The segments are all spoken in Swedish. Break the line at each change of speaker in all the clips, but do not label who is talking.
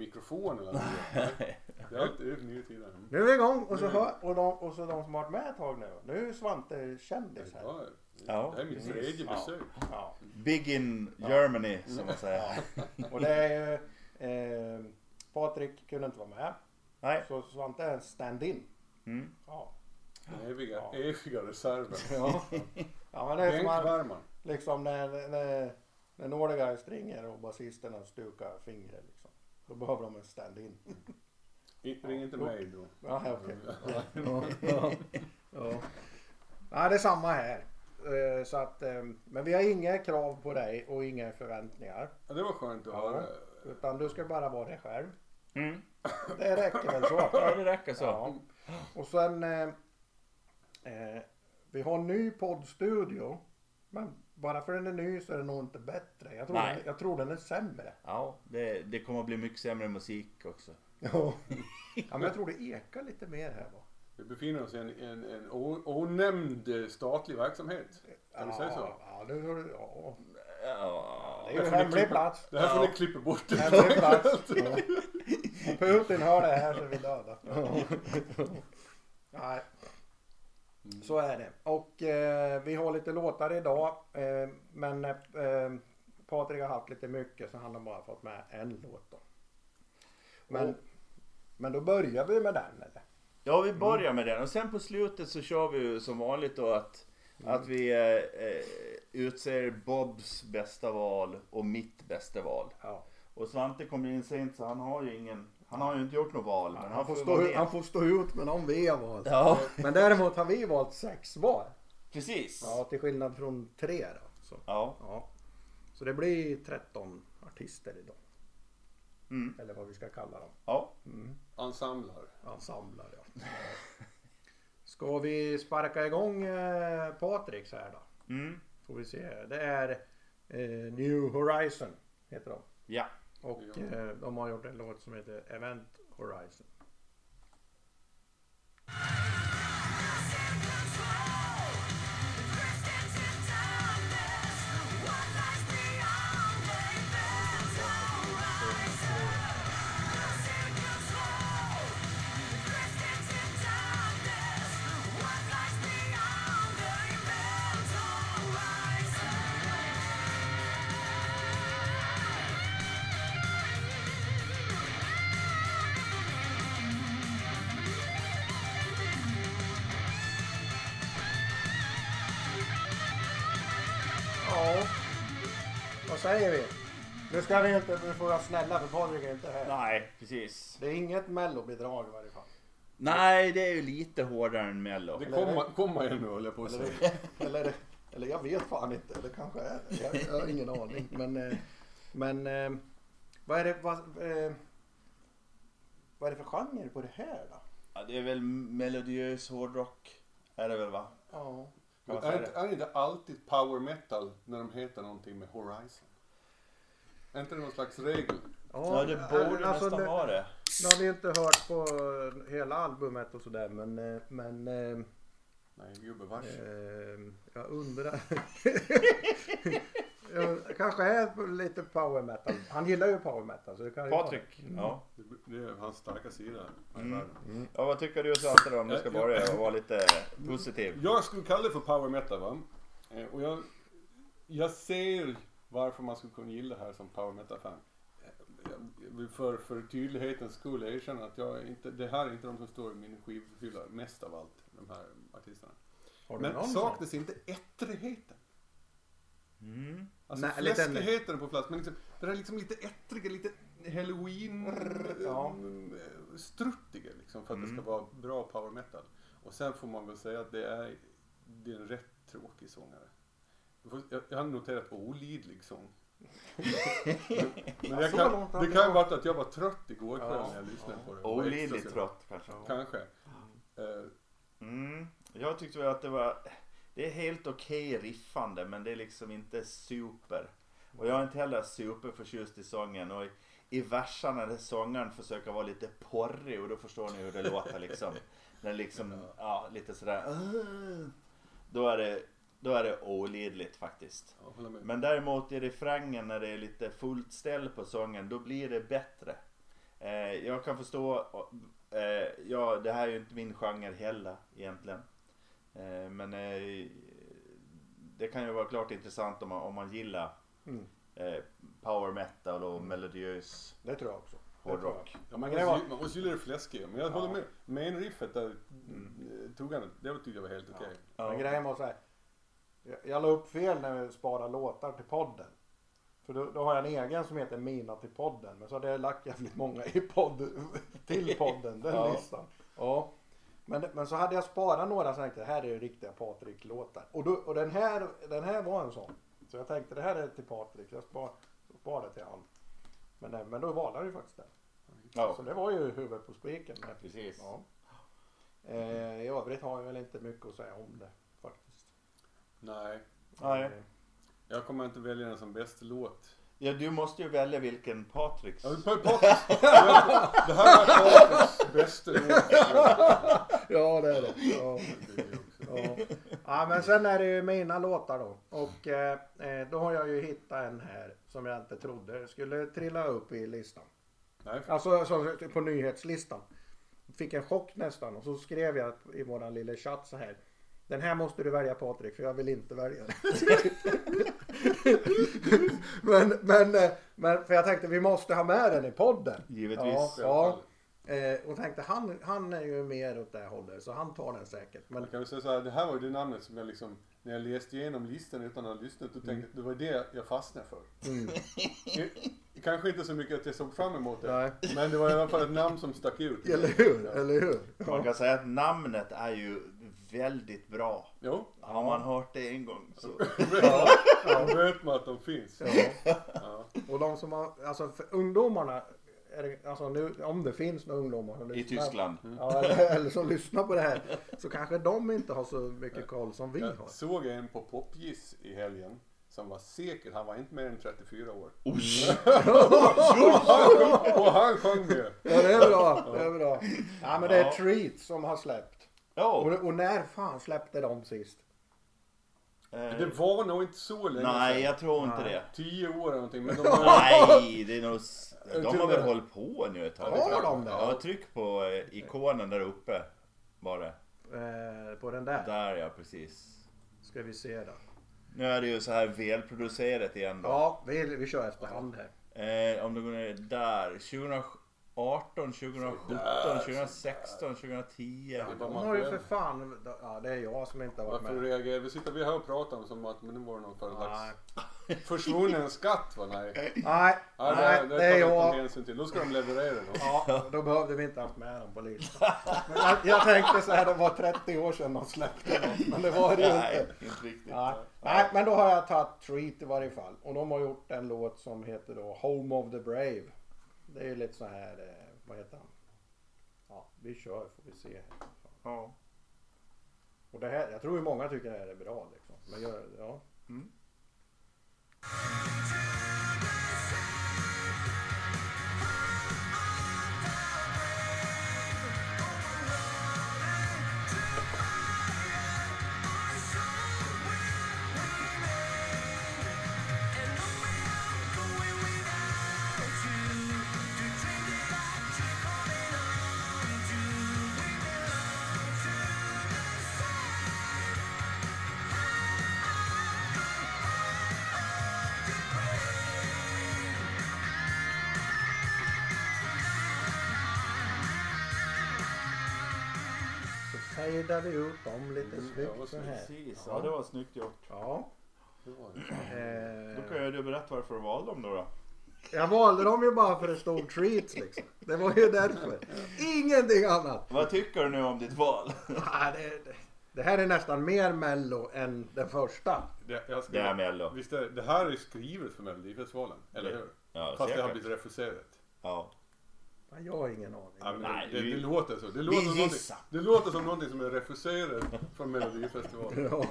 mikrofon eller något. Det är alltid det nya tider. Mm.
Nu är vi igång och så,
Nu.
hör, och, de, och så de som har varit med ett tag nu. Nu är Svante kändis här.
Ja,
Ja,
det är mitt
precis.
tredje besök.
Ja.
Big in Germany som man säger.
Och det är eh, Patrik kunde inte vara med.
Nej.
Så Svante är en stand-in.
Mm.
Ja.
Den eviga,
Ja.
eviga reserven.
Ja. ja men det är som att,
Bänkvärmaren.
liksom när, när, när några springer och basisterna stukar fingret liksom. Då behöver de en stand-in.
Ring inte mig då.
Ja, okej. Ja, ja, ja. ja, det är samma här. Eh, Så att, eh, men vi har inga krav på dig och inga förväntningar.
Ja, det var skönt att
Ja.
höra.
Utan du ska bara vara dig själv.
Mm.
Det räcker väl så.
Ja, det räcker så.
Ja. Och sen, eh, eh, vi har en ny poddstudio. Men bara för den är ny så är den nog inte bättre. Jag tror,
Nej.
den, jag tror den är sämre.
Ja, det, det kommer att bli mycket sämre musik också.
Ja. ja, men jag tror det ekar lite mer här va.
Vi befinner oss i en, en, en onämnd eh, statlig verksamhet. Kan du säga så?
Ja, det, ja.
Ja,
det är ju hemlig plats.
Det här får
Ja.
ni klippa bort.
Hemlig plats. Ja. Om Putin hör det här så är vi döda. Nej. Så är det. Och eh, vi har lite låtar idag. Eh, men eh, Patrik har haft lite mycket så han har bara fått med en låt då. Men,
Och-
men då börjar vi med den eller?
Ja, vi börjar med den och sen på slutet så kör vi ju som vanligt då att, att vi eh, eh, utser Bobs bästa val och mitt bästa val.
Ja.
Och Svante kommer in sent så han har ju ingen, han har ju inte gjort något val. Men
Han, får stå,
med.
han får stå ut med de vi har valt.
Ja,
Men däremot har vi valt sex var.
precis.
Ja, till skillnad från tre då. Så,
Ja.
ja. så det blir 13 artister idag.
Mm.
Eller vad vi ska kalla dem.
Ja.
Mm.
Ensemblar.
Ensemblar ja. Ska vi sparka igång eh, Patriks här då?
Mm.
Får vi se. Det är eh, New Horizon heter de.
Ja.
Och eh, de har gjort en låt som heter Event Horizon. Säger vi? Nu ska vi inte, nu får vara snälla för Patrik är inte här.
Nej, precis.
Det är inget mellobidrag i varje fall.
Nej, det är ju lite hårdare än Mello.
Det kommer komma igen nu höll jag på att säga.
eller, eller jag vet fan inte, eller kanske är det. Jag, jag har ingen aning. Men, eh, men eh, vad är det, vad, eh, vad är det för genre på det här då?
Ja, det är väl melodiös hårdrock. Är det väl va?
Ja.
Är,
det?
är inte alltid power metal när de heter någonting med Horizon? Är inte det någon slags regel?
Ja, det borde
alltså,
nästan
nu,
vara det.
nu har vi inte hört på hela albumet och sådär men, eh, men eh,
Nej, gubevars.
eh, jag undrar. Jag kanske är lite power metal. Han gillar ju power metal. Så det kan
Patrik. Ja.
Det, är hans starka sida.
Mm.
världen.
ja, vad tycker du Svante då om du ska
Ja,
börja och vara lite positiv?
Jag skulle kalla det för power metal va? Eh, Och jag, jag ser varför man skulle kunna gilla det här som power metal fan. Eh, vill För, för tydlighetens skull erkänna att jag är inte, det här är inte de som står i min skivhylla mest av allt, de här artisterna. Men saknas inte ettrigheten.
Mm.
Alltså
Nej,
fläskigheten på plats, men liksom, det där liksom lite ettriga, lite halloween
Ja.
eh, liksom för att det
Mm.
ska vara bra power metal. Och sen får man väl säga att det är, det är en rätt tråkig sångare. Jag, jag har noterat olidlig sång. men
så
kan, det kan ha
gått.
varit att jag var trött igår kväll
Ja.
när jag lyssnade
Ja.
på det.
Olidligt trött kanske.
Kanske. Eh,
Mm. Jag tyckte väl att det var, det är helt okej riffande men det är liksom inte super. Och jag är inte heller superförtjust i sången och i, i verserna där sångaren försöker vara lite porrig och då förstår ni hur det låter liksom. När liksom, ja lite sådär. Då är det, då är det olidligt faktiskt. Men däremot i refrängen när det är lite fullt ställ på sången då blir det bättre. jag kan förstå. Eh, ja, det här är ju inte min genre heller egentligen. Eh, men eh, det kan ju vara klart intressant om man, om man gillar
Mm.
eh, power metal och melodiös
Det tror jag också.
Hårdrock.
tror
Ja, man, måste, man gilla det fläskiga. Men jag
Ja.
håller med. Main riffet där
Mm.
eh, tog han, det tyckte jag var helt okej.
jag. Men grejen var så här. Jag, jag la upp fel när vi sparade låtar till podden. För då, då har jag en egen som heter Mina till podden. Men så hade jag lagt jävligt många i podd, till podden, den
Ja.
listan. Ja. Men, men så hade jag sparat några så tänkte jag, här är ju riktiga Patrik-låtar. Och, då, och den, här, den här var en sån. Så jag tänkte det här är till Patrik, jag spar, sparade till han. Men, men då valde han ju faktiskt den.
Ja,
Så det var ju huvudet på spiken.
Precis.
ja. eh, I övrigt har jag väl inte mycket att säga om det.
Nej,
Nej.
Jag kommer inte välja den som bästa låt.
Ja, du måste ju välja vilken Patriks.
Ja, Pa- Patriks, det här är Patriks bästa låt.
Ja det är det. Ja. Ja. ja men sen är det ju mina låtar då. Och eh, eh, då har jag ju hittat en här som jag inte trodde skulle trilla upp i listan.
Nej,
Alltså så, på nyhetslistan. Fick en chock nästan och så skrev jag i våran lilla chatt så här. Den här måste du välja Patrik för jag vill inte välja den. men, men, men för jag tänkte vi måste ha med den i podden.
Givetvis.
Ja, ja. Eh, och tänkte han, han är ju mer åt det hållet så han tar den säkert. Men
Man kan väl säga så här, det här var ju det namnet som jag liksom, när jag läste igenom listan utan att ha lyssnat, då tänkte jag att det var det jag fastnade för.
mm,
Det- Kanske inte så mycket att jag såg fram emot det,
Nej.
men det var i alla fall ett namn som stack ut.
eller hur?
Ja.
Eller hur?
Man
Ja.
kan säga att namnet är ju väldigt bra.
Jo,
Har man hört det en gång så.
Ja,
då vet man att de finns.
ja.
Ja.
Och de som har, alltså för ungdomarna, är det, alltså nu, om det finns några ungdomar som
I
lyssnar-
Tyskland.
Ja, eller, eller som lyssnar på det här. Så kanske de inte har så mycket koll som vi har.
Jag såg en på Popgiss i helgen som var säker, han var inte mer än 34 år.
Oj!
Och han sjöng med.
Ja det är bra, det är bra. Ja men det är
Ja.
Treat som har släppt.
Ja.
Och, och när fan släppte de sist?
Det
Eh,
var nog inte så länge
nej,
sedan.
jag tror inte
Nej.
det.
Tio år eller någonting. Men de har,
Nej, det är nog... De har väl hållit på nu ett tag.
Har de det?
Ja, tryck på eh, ikonen där uppe. Var det.
Eh, på den där.
Där ja, precis.
Ska vi se då.
Nu är det ju så här välproducerat igen då.
Ja, vi, vi kör efterhand här.
Eh, om du går ner där. 2018, 2017, 2016, 2010.
Ja,
De har ju för fan, ja det är jag som inte har varit
varför
med.
reagerar vi? sitter vi här och pratar om som att men nu var det någon för
Nej,
slags försvunnen skatt va? Nej.
nej,
Ja,
nej
det,
det är
tar vi
jag.
hänsyn till. Då ska de leverera då.
Ja, då behövde vi inte haft med dem på listan. Men jag, jag tänkte så här, det var 30 år sedan de släppte något, men det var det ju
Nej,
inte.
inte riktigt.
Nej. Nej, men då har jag tagit Treat i varje fall. Och de har gjort en låt som heter då Home of the Brave. Det är lite så här, eh, vad heter han? Ja, vi kör får vi se.
Ja.
Och det här, jag tror ju många tycker det här är bra liksom. Men gör, ja.
Mm.
Fejdar vi ut dem lite
Mm,
snyggt
ja,
så här.
Precis, ja det var snyggt gjort.
Ja.
Det var det.
Då kan
Eh,
ju du berätta varför du valde dem då. då.
jag valde dem ju bara för det stod treats liksom. Det var ju därför. Ingenting annat.
Vad tycker du nu om ditt val?
Det, det, här är nästan mer mello än den första.
Det, jag ska,
Det är Mello.
Visst är, det här är skrivet för Melodifestivalen, eller hur?
Ja,
Fast det har
säkert.
blivit refuserat.
Ja.
Ja, Jag har ingen aning.
Ja, men
Nej,
det, det,
vi-
det låter så. Det låter, som någonting,
gissar.
det låter som någonting som är refuserat från Melodifestivalen.
Ja.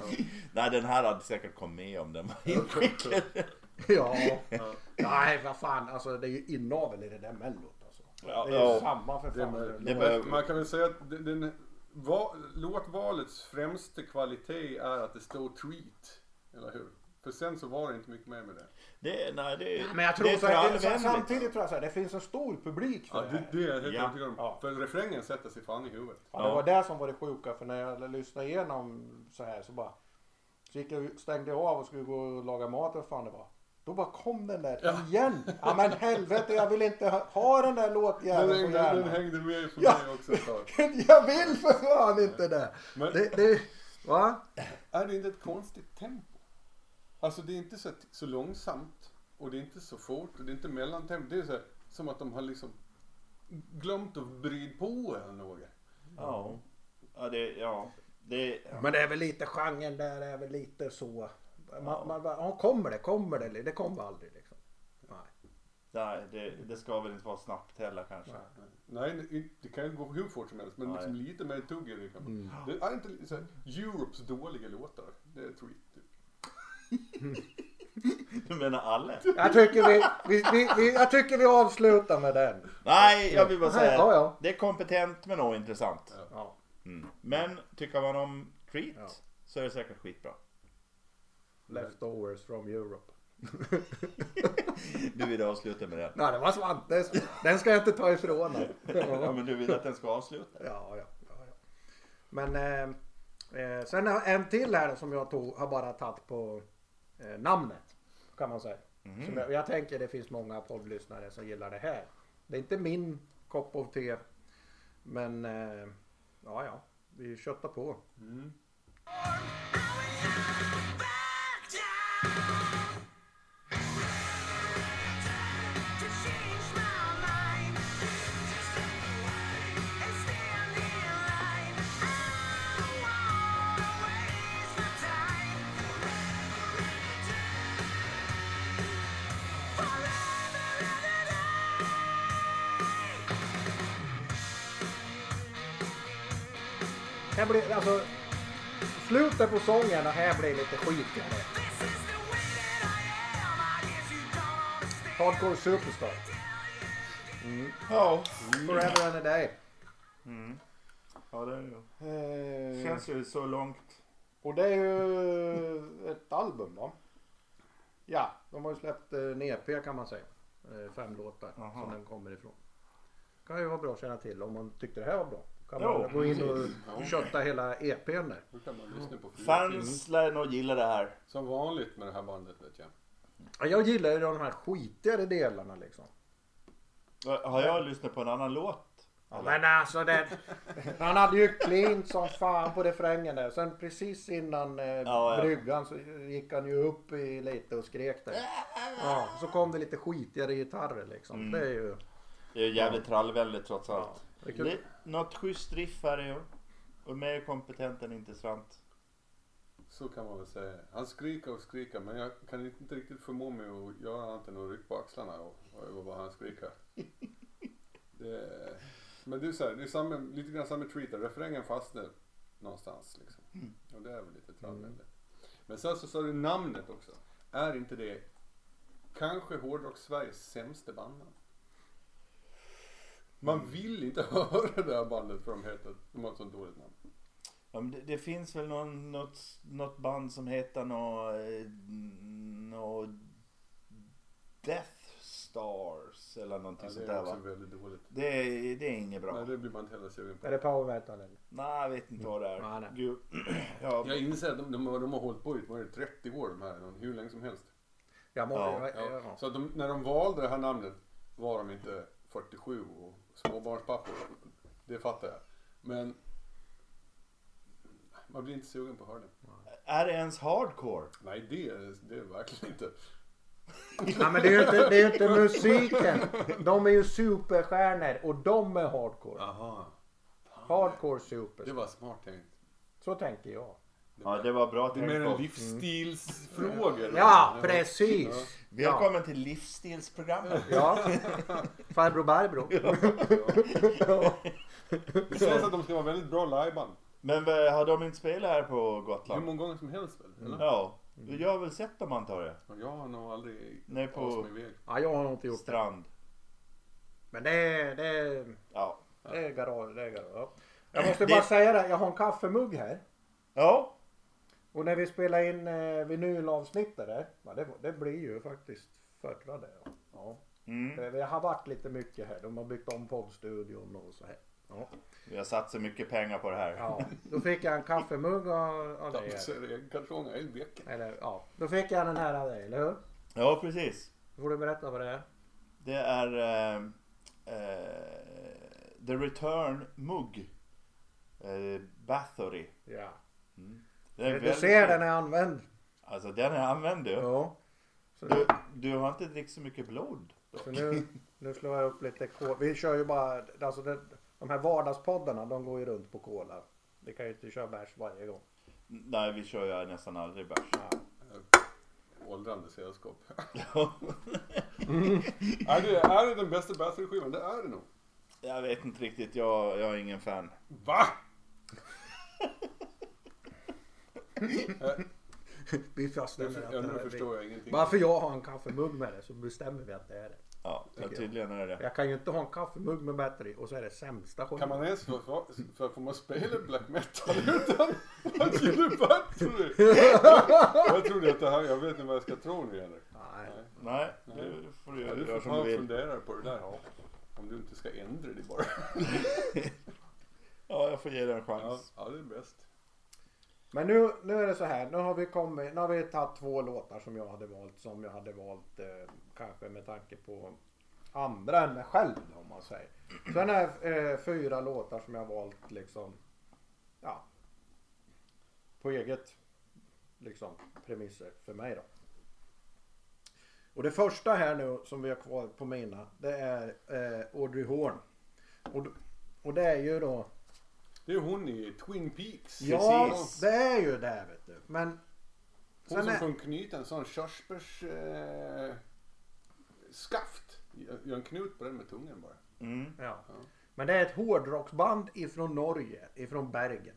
Nej, den här hade säkert kommit med om den var inskickad.
Ja.
Ja.
Nej, vad fan. Alltså det är ju inavel i det där mellot alltså.
Ja,
Det är
ja.
samma för
Det,
fan.
är-
Det
man, kan väl säga att den, den, va, låtvalets främsta kvalitet är att det står treat. Eller hur? För sen så var det inte mycket mer med det.
Det, nej, det,
Men jag tror
det är
så här, samtidigt tror jag så här, det finns en stor publik för
Ja,
det
det, det är jag helt
Ja.
övertygad om.
Ja.
För refrängen sätter sig fan i huvudet.
Ja, det
Ja.
var det som var det sjuka för när jag lyssnade igenom så här så bara så gick jag, stängde jag av och skulle gå och laga mat vad fan det var. Då bara kom den där igen. Ja men helvete jag vill inte ha, ha den där låtjäveln på
hängde- den
hjärnan.
hängde med för
Ja.
mig också ett tag.
Jag vill för fan inte det.
Men
Det, det, va?
är det inte ett konstigt tempo? Alltså det är inte så, så långsamt och det är inte så fort och det är inte mellantempo. Det är så här, som att de har liksom glömt att vrida på eller något.
Ja. Ja, det, ja. Det, ja.
Men det är väl lite genren där är väl lite så. Man, man, bara, ja, kommer det, kommer det? Det kommer aldrig liksom. Nej.
Nej, det, det ska väl inte vara snabbt heller kanske.
Nej, det- det kan ju gå hur fort som helst men
Nej.
liksom lite mer tugg i det. Kan man. Det är inte så här, Europes dåliga låtar. Det är tweet.
Du menar alla?
Jag tycker vi, vi, vi, vi, jag tycker vi avslutar med den.
Nej, jag vill bara säga.
Ja, ja.
Det är kompetent men ointressant.
ja.
Mm. Men tycker man om Treat
Ja.
så är det säkert skitbra.
Leftovers from Europe.
Du vill avsluta med den?
Nej, det var Svantes. Den ska jag inte ta ifrån honom.
Ja, men du vill att den ska avsluta?
Ja, ja, ja, ja. Men eh, eh, sen en till här som jag tog, har bara tagit på namnet. Kan man säga. Som jag, jag tänker det finns många poddlyssnare som gillar det här. Det är inte min kopp av te. Men eh, ja, ja. Vi köttar på.
Mm.
Blir, alltså, slutet på sången och här blir lite skitigare. Hardcore Superstar.
Ja.
Forever and a day.
Mm. Ja, det är ju.
Eh,
känns ju så långt.
Och det är ju ett album va? Ja, de har ju släppt eh, en EP kan man säga. Eh, Fem låtar
Aha.
som den kommer ifrån. Kan ju vara bra att känna till om man tyckte det här var bra. Kan
Jo,
man gå in och kötta hela EPn där.
Då kan man lyssna på fyra
Fans lär nog gilla det här.
Som vanligt med det här bandet vet jag.
Ja, Jag gillar ju de här skitigare delarna liksom.
Har jag lyssnat på en annan låt?
Ja, men alltså den, han hade ju clean som fan på refrängen där. Sen precis innan eh,
Ja, ja.
bryggan så gick han ju upp i lite och skrek där. Ja, så kom det lite skitigare gitarrer liksom.
Mm.
Det är ju...
Det är ju jävligt trallvänligt trots
Ja,
allt.
Är.
Det, något schysst riff här i år. Och mer kompetent än intressant.
Så kan man väl säga. Han skriker och skriker men jag kan inte riktigt förmå mig att göra annat än att rycka på axlarna och, och över vad han skriker. Det, men det är så här, det är samma, lite grann samma treat där. Refrängen fastnar någonstans liksom. Och det är väl lite trallvänligt. Men sen så sa du namnet också. Är inte det kanske Hårdrock-Sveriges sämsta bandnamn? Man vill inte höra det här bandet för de heter, de har ett sånt dåligt namn.
Ja, men det, det finns väl någon, något, något band som heter nå, eh, nå Death Stars eller någonting
Ja,
sånt
det
där
är också
va?
väldigt dåligt.
Det, är- det är inget bra.
Nej, det blir man inte heller sugen på.
Är det power metal eller?
Nej, jag vet inte vad det är.
Nej, nej.
Gud. ja,
Jag inser att de, de, har- de har hållit på i vad är det, 30 år de här, hur länge som helst.
Ja,
ja,
Ja. Så de, när de valde det här namnet var de inte 47 och småbarnspappor. Det fattar jag. Men man blir inte sugen på det.
är det ens hardcore?
Nej, det är det är verkligen inte.
ja men det är ju inte, det är inte musiken. De är ju superstjärnor och de är hardcore.
Aha.
Hardcore super.
Det var smart tänkt.
Så tänker jag.
Ja, det var bra
Det är mer
tänkt
en
på.
livsstilsfråga. eller?
Ja, precis.
Välkommen till livsstilsprogrammet.
Ja. Farbror Barbro.
Det sägs att de ska vara väldigt bra liveband.
Men vad- har de inte spelat här på
Hur
Gotland?
många gånger som helst väl? Eller?
Ja, jag har väl sett dem antar jag.
Jag har nog aldrig
Nej, på-
tagit mig iväg.
Ja, jag har inte gjort det.
Strand.
Men det är, det är,
Ja.
det är garage. Det är garage. Ja. Jag måste bara säga det, jag har en kaffemugg här.
Ja.
Och när vi spelar in eh, vinylavsnittet där, ja, det, det blir ju faktiskt förra det. Ja. Ja.
Mm.
Eh, Det har varit lite mycket här. De har byggt om poddstudion och så här. Ja.
Vi har satsat mycket pengar på det här.
ja. Då fick jag en kaffemugg av, av dig.
Så är det äggkartonger i veckan.
Eller ja, då fick jag den här av dig, eller hur?
Ja, precis.
Då får du berätta vad det är.
Det är eh, eh, The Return Mugg. Eh, Bathory.
Ja.
Är
Du
väldigt
ser den är använd.
Alltså den är använd du.
Ja. Så,
Du, du har inte druckit så mycket blod.
så nu, nu slår jag upp lite kol. Vi kör ju bara, alltså det, de här vardagspoddarna de går ju runt på kola. Vi kan ju inte köra bärs varje gång.
Nej, vi kör ju nästan aldrig bärs.
Åldrande sällskap. är, det, är det den bästa Bathory-skivan? Det är det nog.
Jag vet inte riktigt, jag, jag är ingen fan.
Va?
Vi fastställer
för,
att
ja,
det
nu
här
förstår jag ingenting.
Bara för jag har en kaffemugg med det så bestämmer vi att det är det.
Ja, ja
Tycker
tydligen är det det.
Jag kan ju inte ha en kaffemugg med battery och så är det sämsta skivan.
Kan man ens få, få, för får man spela black metal utan att gilla Bathory? jag trodde att det här, jag vet inte vad jag ska tro nu Henrik.
Nej.
Nej, det får du
Ja, du
göra
får
som
ta
du
och
vill.
fundera på det där. Om du inte ska ändra dig bara.
Ja, jag får ge dig en
Ja,
chans.
ja det är bäst.
Men nu, nu är det så här. Nu har vi kommit, nu har vi tagit två låtar som jag hade valt. Som jag hade valt eh, kanske med tanke på andra än mig själv då, om man säger. Sen är det eh, fyra låtar som jag har valt liksom. Ja. På eget liksom premisser för mig då. Och det första här nu som vi har kvar på mina. Det är eh, Audrey Horn. Och, och det är ju då
det är hon i Twin Peaks.
Ja,
Precis.
det är ju det vet du. Men
Hon
sen
som
är,
kan knyta en sån körsbärs eh, skaft. Gör en knut på den med tungan bara.
Mm.
ja. Men det är ett hårdrocksband ifrån Norge, ifrån Bergen.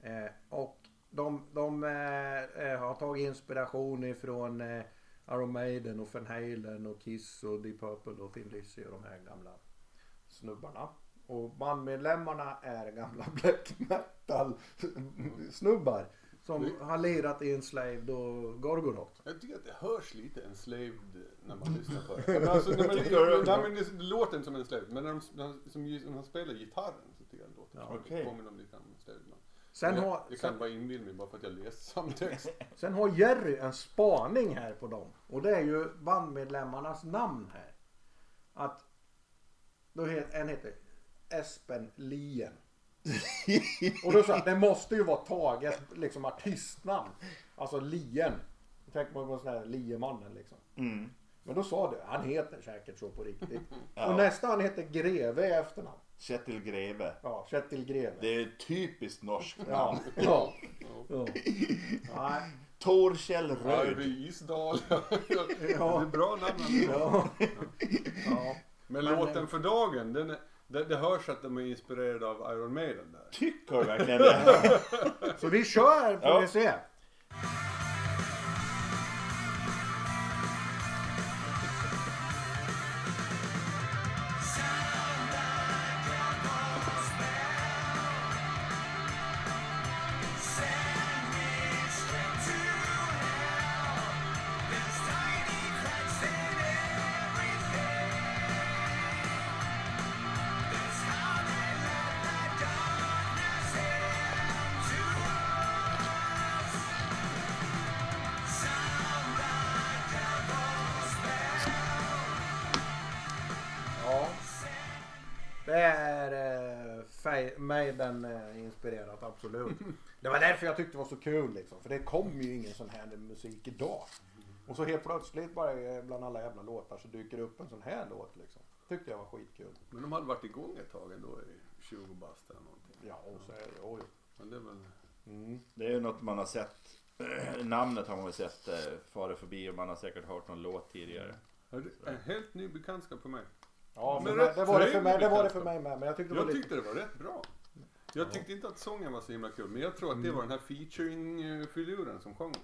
Eh, och de, de eh, eh, har tagit inspiration ifrån eh, Iron Maiden och Van Halen och Kiss och Deep Purple och Thin Lizzy och de här gamla snubbarna. Och bandmedlemmarna är gamla black metal snubbar. Som har lirat i Enslaved och Gorgoroth.
Jag tycker att det hörs lite enslaved när man lyssnar på det. Men alltså, när man,
Tycker du?
nej, men det, det låter inte som enslaved. Men när, de, när, som, när han spelar gitarren så tycker jag det låter
Ja,
det påminner om lite om enslaved.
Sen
jag,
har,
jag kan
sen,
bara inbilla mig bara för att jag läst samma text.
sen har Jerry en spaning här på dem. Och det är ju bandmedlemmarnas namn här. Att då het, en heter Espen Lien. Och då sa jag, det måste ju vara taget liksom artistnamn. Alltså Lien. Tänk på sån här Liemannen liksom.
Mm.
Men då sa du, han heter säkert så på riktigt.
Ja.
Och nästa han heter Greve i efternamn.
Kjetil Greve.
Ja, Kjetil Greve.
Det är typiskt norskt
Ja,
namn.
ja. ja. Nej.
Torkjell Röd.
Arve Isdal. Det
Ja.
är bra namn.
Ja. ja.
Men,
Men,
låten
eh,
för dagen, den är, det, det hörs att de är inspirerade av Iron Maiden där.
Tycker du verkligen det?
Så vi kör får
Ja.
vi se. Det är eh, Maiden eh, inspirerat absolut. Det var därför jag tyckte det var så kul liksom. För det kommer ju ingen sån här musik idag. Och så helt plötsligt bara eh, bland alla jävla låtar så dyker det upp en sån här låt liksom. Tyckte jag var skitkul.
Men de hade varit igång ett tag ändå i 20 bast eller någonting.
Ja och så är det, oj.
Men det är väl...
Mm.
Det är ju något man har sett. Namnet har man ju sett eh, fara förbi och man har säkert hört någon låt tidigare.
Ja, det är En helt ny bekantskap för mig.
Ja
Men
men det var det för mig, det var det för mig med. Men jag tyckte det var
Jag
lite...
tyckte det var rätt bra. Jag tyckte inte att sången var så himla kul, men jag tror att det var den här featuring-filuren som sjöng. va?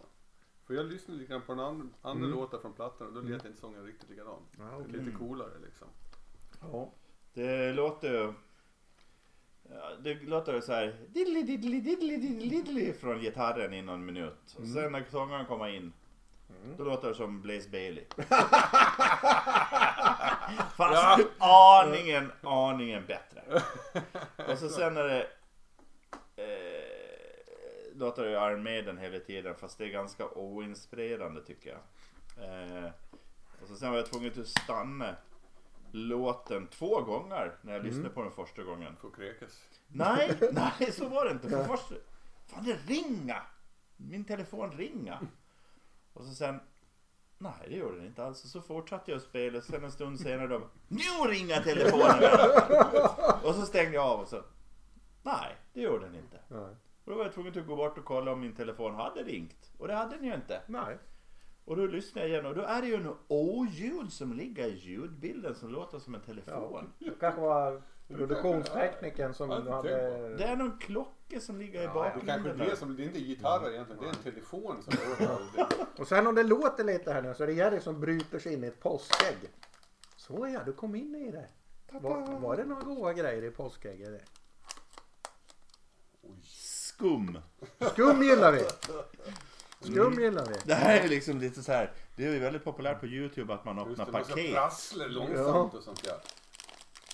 För jag lyssnade lite grann på en andra, andra
Mm.
låtar från plattan och då lät inte sången riktigt likadan.
Ja, okej.
Lite coolare liksom.
Ja.
Det låter ju... Det låter så här diddly diddly diddly diddly diddly från gitarren i någon minut. Och sen när sångaren kommer in då låter det som Blaze Bailey. Fast aningen, aningen bättre. Och så sen är det eh, låter det ju Iron Maiden hela tiden fast det är ganska oinspirerande tycker jag. Eh, och så sen var jag tvungen att stanna låten två gånger när jag lyssnade på den första gången.
Får kräkas.
Nej, nej så var det inte. För först, fan det ringa. Min telefon ringa. Och så sen, nej det gjorde den inte alls. Och så fortsatte jag spela och sen en stund senare då, nu ringer telefonen. och så stängde jag av och så, nej det gjorde den inte.
Nej.
Och då var jag tvungen att gå bort och kolla om min telefon hade ringt. Och det hade den ju inte.
Nej.
Och då lyssnade jag igen och då är det ju en oljud som ligger i ljudbilden som låter som en telefon.
Det kanske var produktionstekniken som
Ja, det
hade...
Det är någon klocka som ligger i
Ja,
Det är
bakgrunden.
kanske det som, det är inte gitarrer egentligen, det är en telefon som låter.
Och sen om det låter lite här nu så är det Jerry som bryter sig in i ett påskägg. Så ja, du kom in i det. Var, var det några goda grejer i påskägget?
Skum.
Skum gillar vi. Skum gillar vi.
Det här är liksom lite så här. Det är ju väldigt populärt på Youtube att man
Just
öppnar
det, man ska
paket.
prassla långsamt och sånt där.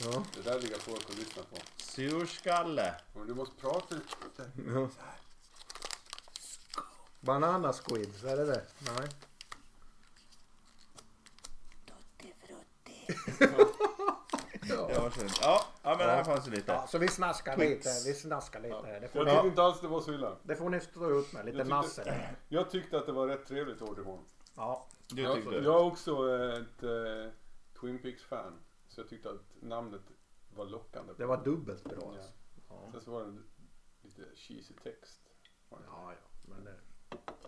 Ja.
Det där ligger folk och lyssnar på.
Surskalle.
Men du måste prata lite.
Ja. Banana squids, är det det? Nej.
Ja, varsågod. ja, ja men här fanns det lite.
Ja, så vi snaskar
Twix.
lite. Vi snaskar lite här. Det får,
Jag
ni,
tyckte inte alls det var så illa.
det får ni stå ut med. Lite
Jag tyckte-
nasse. där.
Jag tyckte att det var rätt trevligt Audition.
Ja.
Du
Jag,
tyckte
jag är också ett eh, Twin Peaks-fan. Så jag tyckte att namnet var lockande.
Det var dubbelt bra.
Ja.
Alltså. Ja.
Sen så var det lite cheesy text.
Ja, ja. Men det...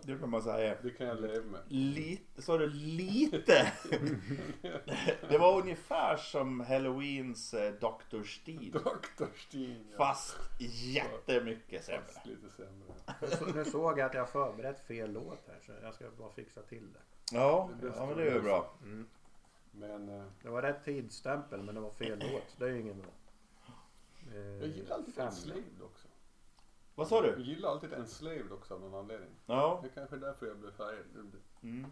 Det kan man säga.
Det kan jag leva med.
Lite, sa du lite? det var ungefär som Halloweens eh, Dr. Steen.
Dr. Steen. Ja.
Fast jättemycket sämre.
Fast lite sämre.
Så, nu såg jag att jag förberett fel låt här så jag ska bara fixa till det.
Ja,
Det
ja men det är ju bra.
Men eh,
Det var rätt tidsstämpel men det var fel låt. Det är ju ingen bra. Eh,
jag gillar alltid. Enslaved också.
Vad sa
Jag
du?
gillar alltid Enslaved också av någon anledning.
Ja.
Det är kanske är därför jag blev färgad.
Mm.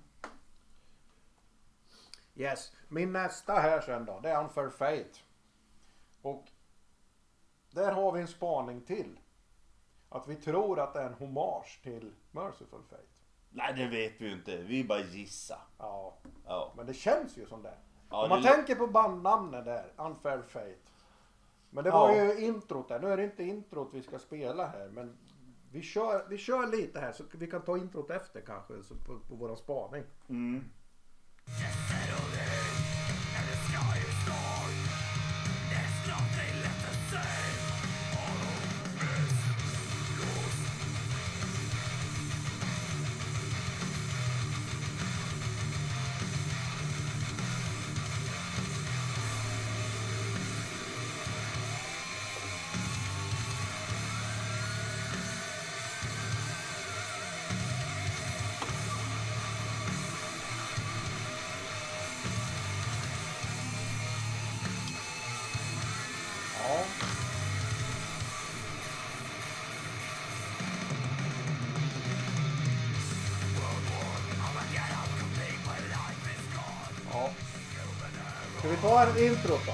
Yes. Min nästa här sen då, det är Unfair Fate. Och där har vi en spaning till. Att vi tror att det är en hommage till Merciful Fate.
Nej det vet vi ju inte. Vi bara gissa.
Ja,
Ja.
men det känns ju som det.
Ja,
Om man
det-
tänker på bandnamnet där, Unfair Fate. Men det
Ja.
var ju introt där. Nu är det inte introt vi ska spela här. Men vi kör, vi kör lite här så vi kan ta introt efter kanske på, på våran spaning.
Mm.
Ja. Ska vi ta en intro då?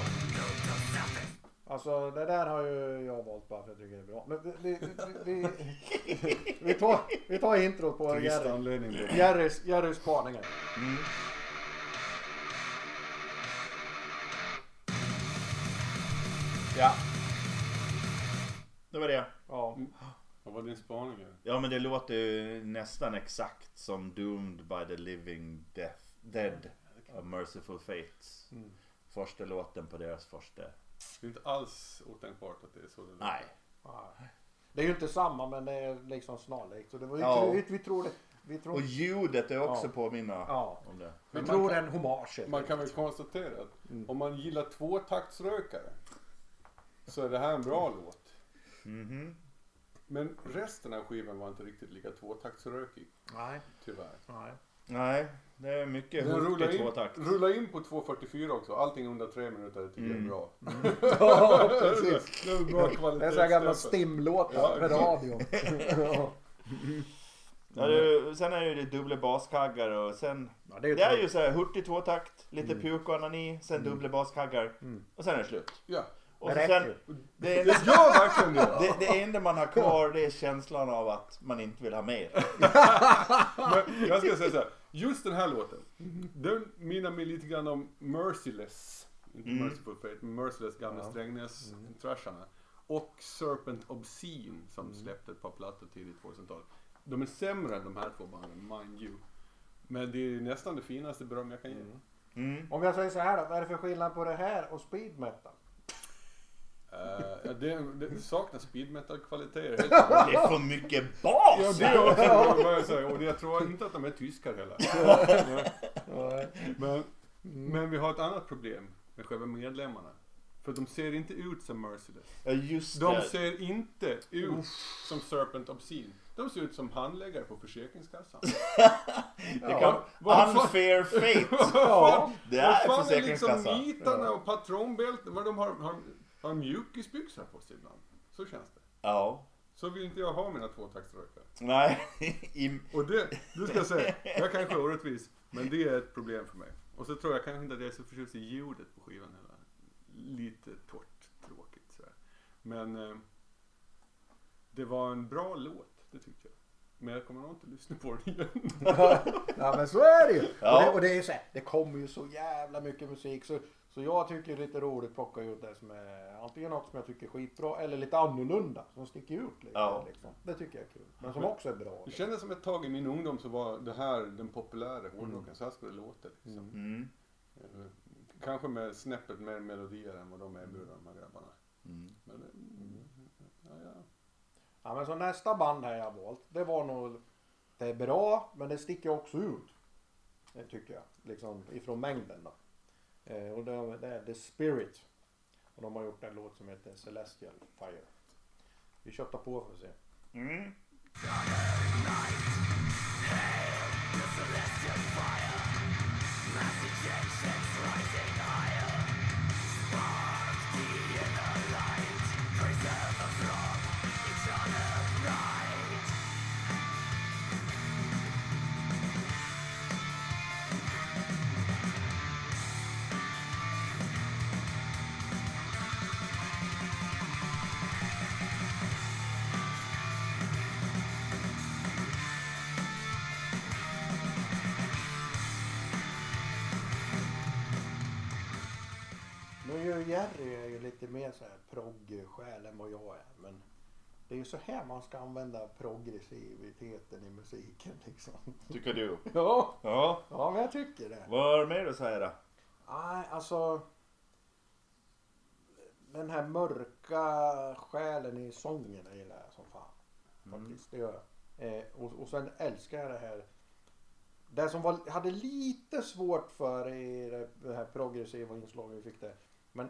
Alltså det där har ju jag valt bara för att jag tycker det är bra. Men vi, vi, vi, vi, tar, vi tar introt på Jerry.
anledning.
Jerrys, Jerrys spaningar.
Ja. Det var det.
Ja.
Vad var din spaning?
Ja men det låter ju nästan exakt som Doomed by the Living Death, Dead av Merciful Fates.
Mm.
Första låten på deras första.
Det är inte alls otänkbart att det är så det.
Nej.
Ja. Det är ju inte samma men det är liksom snarlikt. Så det var, vi,
Ja.
tror, vi, vi tror det. Vi tror,
Och ljudet är också
Ja.
påminna
Ja.
om det.
vi
Men man
tror
kan-
en hommage.
Man kan väl konstatera att
Mm.
om man gillar tvåtaktsrökare så är det här en bra låt.
Mhm.
Men resten av skivan var inte riktigt lika tvåtaktsrökig,
Nej.
tyvärr.
Nej.
Nej, det är mycket
Den
hurtig
rullar in,
tvåtakt.
rullar in på 2.44 också. Allting under tre minuter tycker jag är
Mm.
bra.
Ja, precis.
Det är bra
Det är så här gamla stimlåtar
Ja,
för radion. ja.
Ja, det, är ju- sen är det ju det dubbla baskaggar och sen...
Ja, det är ju
Det är ju så här hurtig tvåtakt, lite puk och anani, sen dubbla baskaggar. Och sen är det slut.
Ja.
Och
Det
så
räcker
sen,
ju.
det, enda,
Det gör verkligen det.
det, det enda man har kvar det är känslan av att man inte vill ha mer.
Men jag ska säga så här. Just den här låten. Den minner mig lite grann om Merciless. Inte
Mm.
Merciful Fate, men Merciless gamla
Ja.
Strängnäs-thrasharna. Och Serpent Obscene som släppte ett par plattor tidigt 2000-tal. De är sämre än de här två banden, mind you. Men det är nästan det finaste beröm jag kan ge.
Mm.
Om jag säger så här då, vad är det för skillnad på det här och speed metal?
Ja, det, det saknas speed metal kvaliteter helt
Det är för mycket bas!
Ja, det är vad jag säger. Och jag tror inte att de är tyskar heller. Men, men vi har ett annat problem med själva medlemmarna. För de ser inte ut som Merciless.
Ja just
De
det.
ser inte ut som Serpent Obscene. De ser ut som handläggare på Försäkringskassan.
Det kan,
vad fan-
unfair fate.
Ja.
Det
Vad
är
fan är liksom
Försäkringskassan.
nitarna och patronbälten? Vad de har, har, har mjukisbyxor på sig ibland. Så känns det.
Ja.
Så vill inte jag ha mina tvåtaktsrökare.
Nej. I,
Och det, du ska säga, jag kanske är orättvis, men det är ett problem för mig. Och så tror jag kanske inte att jag är så förtjust i ljudet på skivan heller. Lite torrt, tråkigt sådär. Men eh, det var en bra låt, det tyckte jag. Men jag kommer nog inte lyssna på den igen.
ja men så är det ju.
Ja.
Och, det, och det är ju så här, det kommer ju så jävla mycket musik så, så jag tycker det är lite roligt att plocka ut det som är antingen något som jag tycker är skitbra eller lite annorlunda som sticker ut lite.
Ja.
Liksom. Det tycker jag är kul. Men som också är bra.
Det
Liksom.
kändes som ett tag i min ungdom så var det här den populära hårdrocken, så här skulle det låta. Liksom.
mm.
Eh, Kanske med snäppet mer melodier än vad de erbjuder de här grabbarna.
Mm.
Men, eh, ja, ja.
Ja men så nästa band här jag valt. Det var nog, det är bra men det sticker också ut. Det tycker jag. Liksom ifrån mängden då. Eh, och det, det är The Spirit. Och de har gjort en låt som heter Celestial Fire. Vi köttar på för att se.
Mm.
Ju Jerry är ju lite mer så här progg-själ än vad jag är. Men det är ju så här man ska använda progressiviteten i musiken liksom.
Tycker du?
Ja,
Ja.
ja men jag tycker det.
Vad är det mer att säga då?
Nej, alltså. Den här mörka själen i sången jag gillar jag som fan. Faktiskt, det gör jag. Eh, och, och sen älskar jag det här. Det som var, hade lite svårt för i det, här progressiva inslaget vi fick det. Men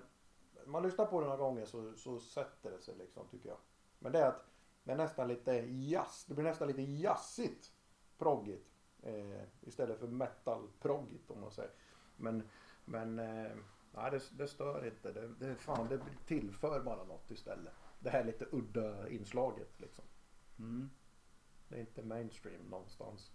man lyssnar på det några gånger så, så sätter det sig liksom tycker jag. Men det är att det är nästan lite jazz. Det blir nästan lite jazzigt proggigt. Eh, istället för metal proggigt om man säger. Men, men eh, nej, det, det stör inte. Det, det, fan, det tillför bara något istället. Det här lite udda inslaget liksom.
Mm.
Det är inte mainstream någonstans.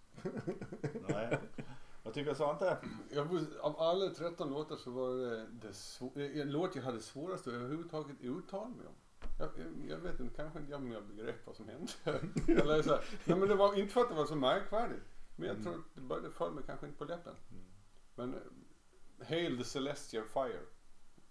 Nej. Vad tycker Svante?
Jag, av alla 13 låtar så var det, det svå- en låt jag hade svårast att överhuvudtaget uttala mig om. Jag, jag, jag vet inte, kanske inte jag, jag begrep vad som hände. Eller så nej men det var inte för att det var så märkvärdigt. Men jag tror att det började föll mig kanske inte på läppen. Men eh, Hail the Celestial Fire.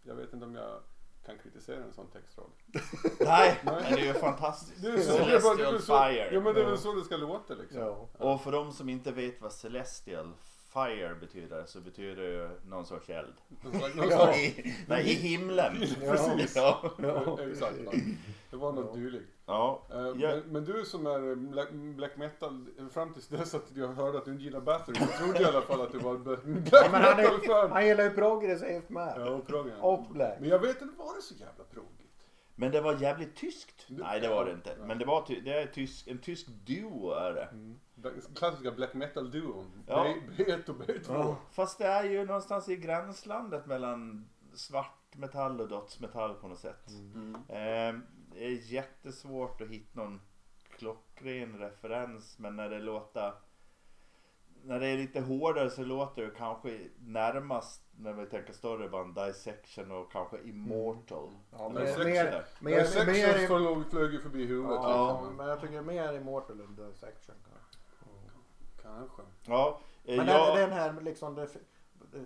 Jag vet inte om jag kan kritisera en sån textrad.
Nej,
Nej.
men det är ju fantastiskt.
Det är, så, det är, bara, det är
Celestial
så,
Fire.
ja men det är väl så det ska låta liksom.
Ja.
Och för de som inte vet vad Celestial Fire betyder så betyder det ju någon sorts eld.
Ja.
I, nej, i himlen.
Precis.
Ja.
Ja,
Exakt. Det var något
Ja.
dylikt.
ja.
Eh,
Ja.
Men, men du som är black, black metal, fram tills dess att jag hörde att du inte gillar Bathory så trodde jag i alla fall att du var black
men han, är,
metal-fan.
han gillar ju progressivt med.
Ja, och.
Och black.
Men jag vet inte, var det så jävla progigt?
Men det var jävligt tyskt.
Det-
Nej det var det inte. Men det var ty- det är tysk, en tysk duo är det.
Den klassiska black metal-duon.
Ja.
B- B1 och B2.
Ja.
Fast det är ju någonstans i gränslandet mellan svart blaskmetall och dödsmetall på något sätt.
Mm.
Eh, det är jättesvårt att hitta någon klockren referens men när det låter när det är lite hårdare så låter det kanske närmast när vi tänker större band Dissection och kanske Immortal.
Ja,
Eller
men
Section
mer, mer,
Men
mer,
flög, flög ju förbi huvudet.
ja,
liksom.
men jag tycker mer Immortal än Dissection kanske.
Kanske.
Ja, eh,
Men
jag,
den, här liksom, det,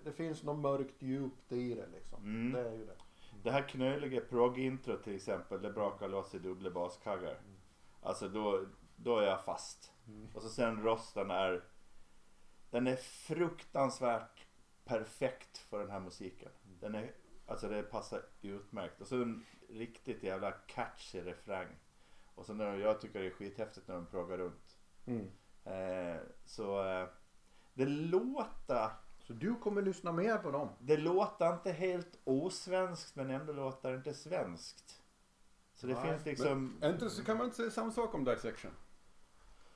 det, finns något mörkt djupt i det liksom.
Mm.
Det är ju det.
det här knöliga prog-intro till exempel, det brakar loss i dubbla baskaggar. Alltså då, då är jag fast. Och så sen rösten är, den är fruktansvärt perfekt för den här musiken. Den är, alltså det passar utmärkt. Och så en riktigt jävla catchy refräng. Och så när jag tycker det är skithäftigt när de proggar runt.
Mm.
Eh, så eh, det låter,
Så du kommer lyssna mer på dem?
det låter inte helt osvenskt men ändå låter det inte svenskt. Så det
Nej,
finns liksom,
Inte så kan man inte säga samma sak om Dissection.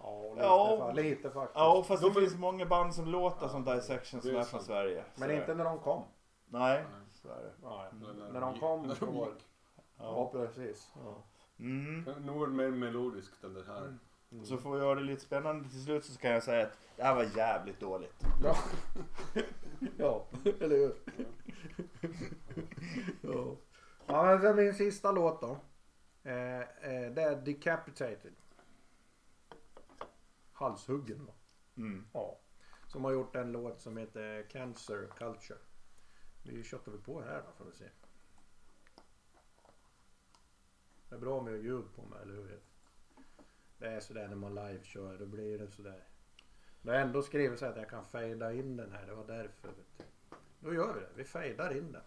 Ja, lite,
Ja.
fa- lite faktiskt.
ja fast det
De är-
finns många band som låter som Dissection som
det är
är från. Sverige.
Men inte när de kom.
Nej, så är det.
Nej.
Eller
När de kom
när de gick.
Ja, precis. Ja.
Mm.
Nog det mer melodiskt än det här.
Mm.
Så får vi göra det lite spännande till slut så kan jag säga att det här var jävligt dåligt.
Ja, ja eller hur? ja. ja, men min sista låt då. Eh, eh, det är Decapitated. Halshuggen.
Mm.
Ja. Som har gjort en låt som heter Cancer Culture. Vi köttar väl på här då får vi se. Det är bra med ljud på mig, eller hur? Det är sådär när man livekör, då blir det sådär. Det har ändå skrivit så att jag kan fejda in den här, det var därför. Då gör vi det, vi fejdar in den.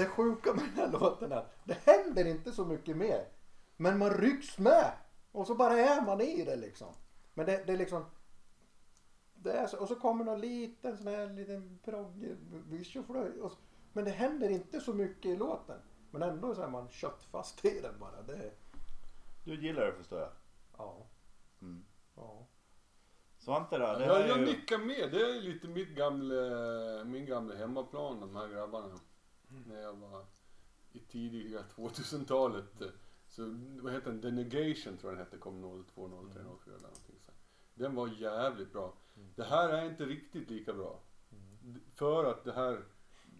Det sjuka med den här låten är att det händer inte så mycket mer. Men man rycks med. Och så bara är man i det liksom. Men det, det är liksom. Det är så, och så kommer någon liten sån här liten progg visualflöjt. och så- Men det händer inte så mycket i låten. Men ändå så är man köttfast i den bara. Det, är-
Du gillar det förstår jag.
ja,
Mm.
ja.
Svante då? Det
Ja, jag
ju...
nickar med. Det är lite mitt gamla, min gamla hemmaplan de här grabbarna. När jag var i tidiga 2000-talet. Så vad heter den? The Negation tror jag den hette. Kom 02, 03, 04 eller någonting så. Den var jävligt bra. Det här är inte riktigt lika bra. D- För att det här,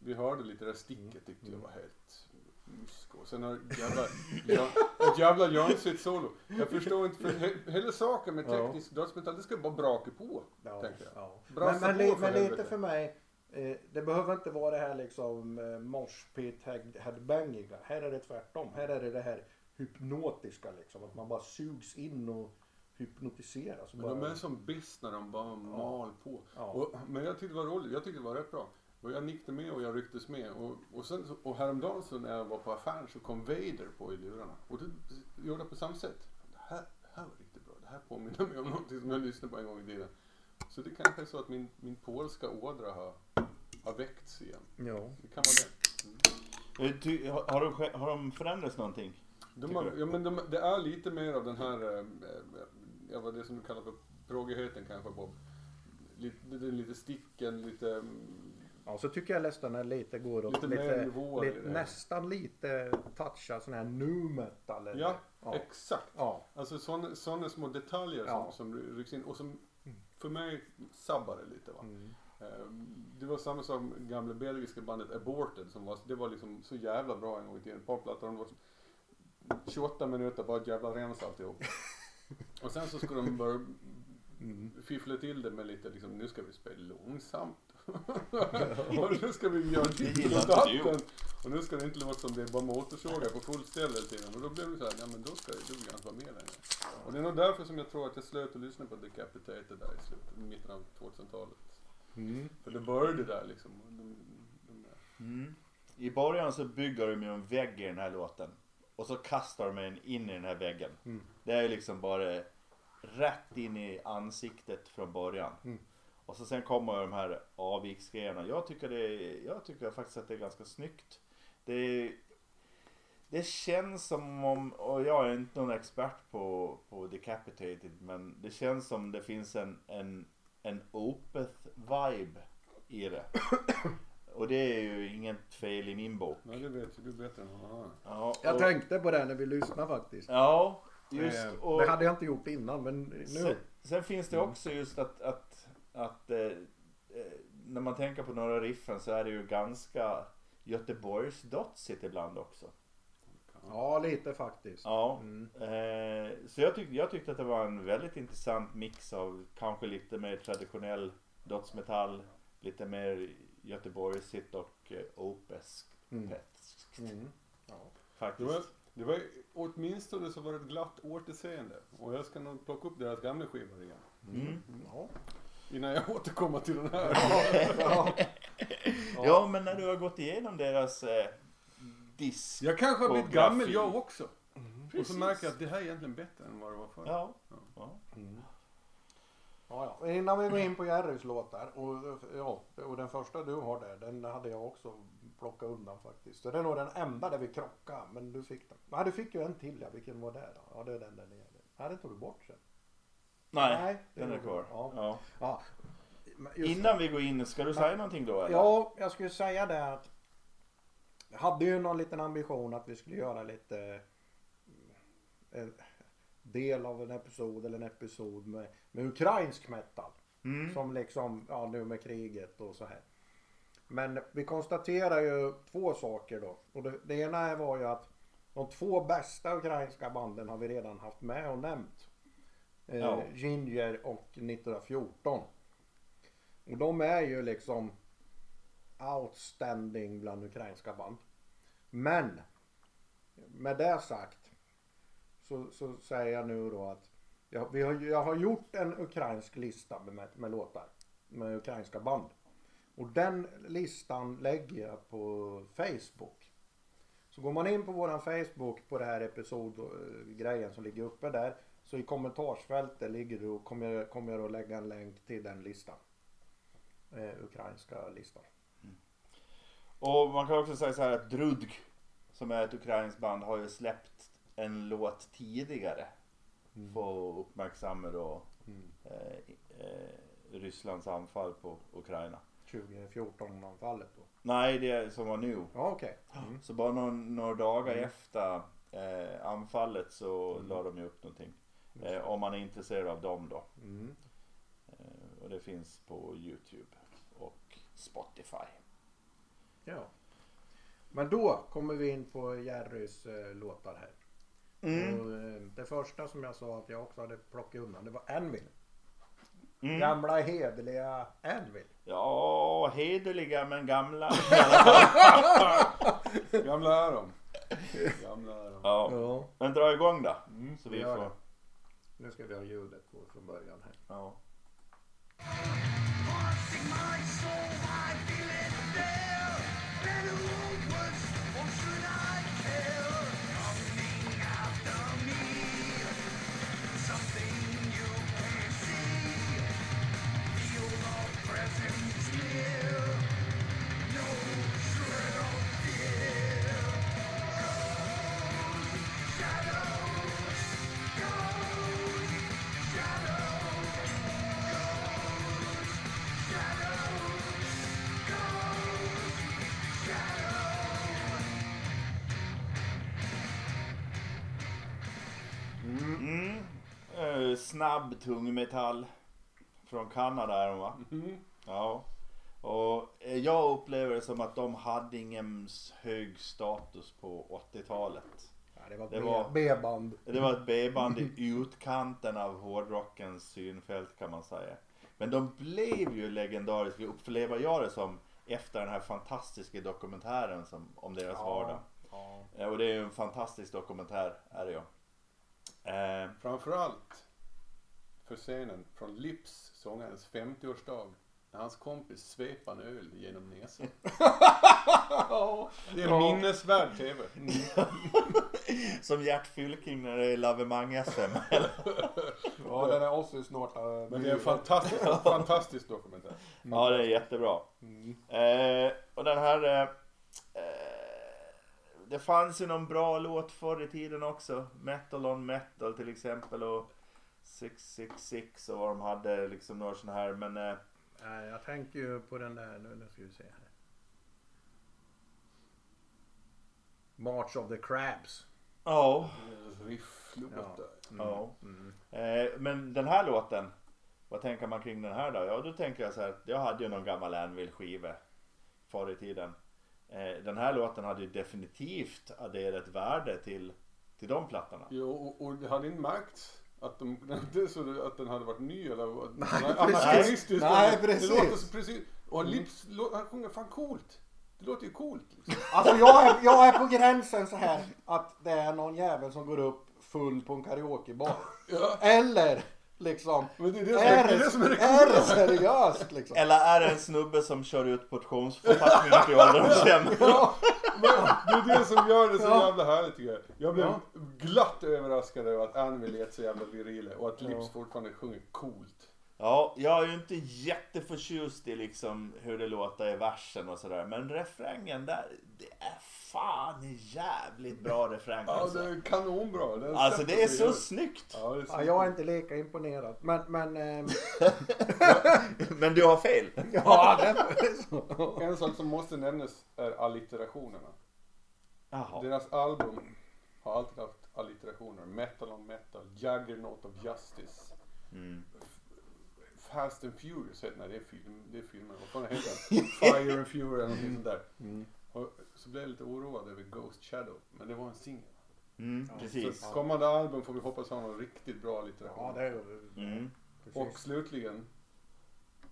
vi hörde lite det där sticket tyckte jag var helt mysko. Sen har jävla, ja, ett jävla Jörnsitt solo. Jag förstår inte, för he, hela saken med
Ja.
teknisk dödsmetall, det ska bara braka på.
Ja,
Tänker jag.
ja. Men, men, men lite för mig. Eh, det behöver inte vara det här liksom eh, head- headbangiga. Här är det tvärtom. Här är det det här hypnotiska liksom. Att man bara sugs in och hypnotiseras.
Men
bara,
de är som biss när de bara mal på.
Ja.
Och, men jag tyckte det var roligt, jag tyckte det var rätt bra. Och jag nickade med och jag rycktes med. Och, och, sen, och häromdagen så när jag var på affären så kom Vader på i lurarna. Och det gjorde jag på samma sätt. Det här, det här var riktigt bra. Det här påminner mig om någonting som jag lyssnade på en gång i tiden. Så det kanske är så att min, min polska ådra har, har väckts igen.
Ja.
Det kan vara det. Mm.
Eh, ty- Har, har, de, har de förändrats någonting?
De har, ja, men de, det är lite mer av den här, eh, ja, vad det som du kallar för proggigheten kanske Bob. Lite, lite sticken, lite, mm,
ja, så tycker jag nästan är lite går åt
Lite
lite, lite, nästan lite toucha sån här nu metal. eller-
ja,
ja.
exakt.
ja.
Alltså sådana såna små detaljer
Ja.
som, som rycks in och som för mig sabbar det lite va.
Mm.
Eh, Det var samma som gamla belgiska bandet Aborted som var, det var liksom så jävla bra en gång i tiden. Ett par plattor, de var 28 minuter bara jävla rens alltihop. Och sen så skulle de börja fiffla till det med lite liksom, nu ska vi spela långsamt. och nu ska vi göra
gillar
och datten. Och nu ska det inte låta som det är bara motorsågar på full ställ hela tiden. Och då blev det så här, ja men då ska inte vara med längre. Och det är nog därför som jag tror att jag slöt att lyssna på Decapitated där i slutet, mitten av 2000-talet. För det började där liksom. De, de,
Mm. I början så bygger de ju en vägg i den här låten. Och så kastar de en in i den här väggen.
Mm.
Det är liksom bara rätt in i ansiktet från början.
Mm.
Och så sen kommer de här avviksgrejerna. Jag tycker, det jag tycker faktiskt att det är ganska snyggt. Det, det känns som om, och jag är inte någon expert på, på Decapitated, men det känns som det finns en, en, en Opeth-vibe i det. Och det är ju inget fel i min bok.
nej det vet du bättre än någon annan.
Ja,
Jag
och,
tänkte på det när vi lyssnade faktiskt.
Ja, just
Eh,
och
Det hade jag inte gjort innan men nu.
sen, sen finns det också just att, att, att eh, eh, när man tänker på några riffen så är det ju ganska Göteborgs dotsigt ibland också.
Ja lite faktiskt.
Ja,
Mm.
eh, så jag, tyck, jag tyckte att det var en väldigt intressant mix av kanske lite mer traditionell dödsmetall, lite mer Göteborgsigt och eh, opeskt.
Mm. Mm. Ja.
Det
Faktiskt.
var, det var åtminstone så var det ett glatt återseende. Och jag ska nog plocka upp deras gamla skivor igen.
Mm.
Ja.
Innan jag återkommer till den här.
Ja.
Ja, men när du har gått igenom deras eh, disk.
Jag kanske har
Och
blivit gammal jag också. Och
Precis.
så märker jag att det här är egentligen bättre än vad det var förr.
Ja. ja.
Mm. Ja, ja. Innan vi går in på Jerrys låtar och, ja, och den första du har där den hade jag också plockat undan faktiskt. Så det är nog den enda där vi krockade men du fick den. Nej du fick ju en till ja, vilken var det då? Ja det är den där nere. Nej den tog du bort sen.
Nej,
det
den är kvar.
Ja.
Ja.
Ja. Just-
Innan vi går in, ska du säga någonting då eller?
Ja, jag skulle säga det att jag hade ju någon liten ambition att vi skulle göra lite en del av en episod eller en episod med, med ukrainsk metal.
Mm.
Som liksom, ja nu med kriget och så här. Men vi konstaterar ju två saker då. Och det, det ena var ju att de två bästa ukrainska banden har vi redan haft med och nämnt. Eh,
Ja.
Ginger och 1914. Och de är ju liksom outstanding bland ukrainska band. Men med det sagt så, så säger jag nu då att jag, vi har, jag har gjort en ukrainsk lista med, med låtar med ukrainska band. Och den listan lägger jag på Facebook. Så går man in på våran Facebook på det här episodgrejen som ligger uppe där. Så i kommentarsfältet ligger det och kommer kommer jag att lägga en länk till den listan. Eh, ukrainska listan.
Och man kan också säga så här att Drudg, som är ett ukrainskt band, har ju släppt en låt tidigare. För att uppmärksamma då eh, eh, Rysslands anfall på Ukraina.
2014 anfallet då.
Nej, det som var nu.
Ja okej. Mm.
Så bara någon, några dagar efter eh, anfallet så la de ju upp någonting. Eh, om man är intresserad av dem då.
Mm.
Eh, och det finns på Youtube och Spotify.
Ja. Men då kommer vi in på Jerrys eh, låtar här.
Mm.
Och, eh, det första som jag sa att jag också hade plockat undan det var Anvil.
Mm.
Gamla hederliga Anvil.
Ja, hederliga men gamla.
Gamla är de. Gamla är de.
ja.
Ja.
Men dra igång då.
Mm.
Så vi får...
det. Nu ska vi ha ljudet på från början här.
Ja. Snabb tungmetall. Från Kanada är de va?
Mm.
Ja. Och eh, jag upplever det som att de hade ingen hög status på 80-talet.
Ja, det var
Det var-
B-band.
Det var ett B-band i utkanten av hårdrockens synfält kan man säga. Men de blev ju legendariska, upplever jag det som, efter den här fantastiska dokumentären som, om deras vardag.
Ja.
Eh, Och det är ju en fantastisk dokumentär, är det ju. Eh,
Framförallt för scenen från Lips, sångarens 50-årsdag. När hans kompis svep en öl genom näsan. Det är minnesvärd TV.
som Gert Fylking när det är lavemang-SM.
ja, den är också snart. äh,
Men det är en fantastisk, fantastisk dokumentär.
Ja, det är jättebra. Eh, och den här... Eh, eh, det fanns ju någon bra låt förr i tiden också. Metal on Metal till exempel och 666 och vad de hade liksom några sådana här. Men eh,
Nej, jag tänker ju på den där, nu, nu ska vi se här. March of the Crabs.
ja.
Rifflåtar.
ja.
Mm.
Eh, men den här låten. Vad tänker man kring den här då? Ja, då tänker jag så här. att Jag hade ju någon gammal Anvil skiva förr i tiden. Eh, den här låten hade ju definitivt adderat värde till, till de plattorna.
Jo, och, och det hade inte märkts att, de, det är så att den hade varit ny eller.
Nej,
Nej,
precis. Nej,
Det
precis.
låter så precis. Och Lips, lå- han sjunger fan coolt. Det låter ju coolt. Liksom.
Alltså jag är, jag är på gränsen så här att det är någon jävel som går upp full på en karaokebar.
Ja.
Eller liksom.
Men det är det som är, det är, det som är det
är det seriöst liksom?
Eller är det en snubbe som kör ut portionsförpackningar till ålderdomshem?
Ja,
Men det är det som gör det så
Ja.
jävla härligt tycker jag. Jag blev
Ja.
glatt överraskad över att Anvil lät så jävla virila och att Lips
Ja.
fortfarande sjunger coolt.
Ja, jag är ju inte jätteförtjust i liksom hur det låter i versen och sådär. Men refrängen där, det är fan en jävligt bra refräng
Ja,
alltså.
det är kanonbra. Den
Alltså
sätter
det är så snyggt.
Ja, det är så
ja, jag är inte lika imponerad. Men, men ehm,
Men du har fel.
ja, det är så.
En sak som måste nämnas är allitterationerna.
Jaha.
Deras album har alltid haft allitterationer. Metal on metal, Juggernaut of Justice.
Mm.
Fast and Furious heter nej, det är film, det är filmen. Vad fan heter den? Fire and Fury eller någonting sånt där.
Mm.
Och så blev jag lite oroad över Ghost Shadow. Men det var en singel.
Mm, precis.
Så kommande album får vi hoppas ha någon riktigt bra litteration.
Ja, det är
Mm.
Och slutligen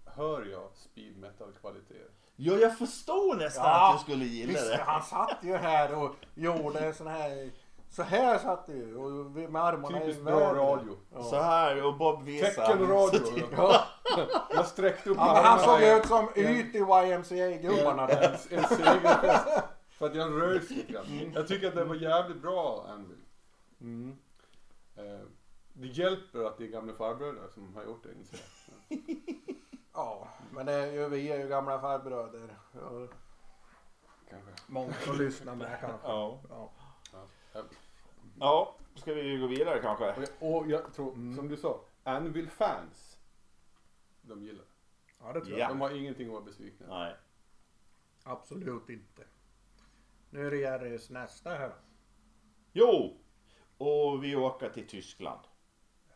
hör jag speed metal kvaliteter.
Ja, jag förstod nästan
Ja,
att du skulle gilla
Visst,
det.
han satt ju här och gjorde sån här. Så här satt det ju och vi- med armarna
Typiskt
i
bra
vädret.
radio.
Ja.
Så här och Bob visar.
Teckenradio.
Ja.
Jag sträckte upp
Ja, men han såg ut som Yt i YMCA-gubbarna
en,
där.
en. För att jag rös lite grann. Jag tycker att det var jävligt bra Anvil.
Mm.
Eh, det hjälper att det är gamla farbröder som har gjort det inser jag.
Ja, men det är ju, vi är ju gamla farbröder. Ja,
Kanske.
Många som lyssnar med kanske.
Ja.
Ja.
Ja.
ska vi gå vidare kanske?
Och jag, och jag tror, som du sa, Anvil fans. De gillar det.
ja, det tror
Ja.
jag.
De har ingenting att vara besvikna över.
Nej.
Absolut inte. Nu är det Jerrys nästa här.
Jo! Och vi åker till Tyskland.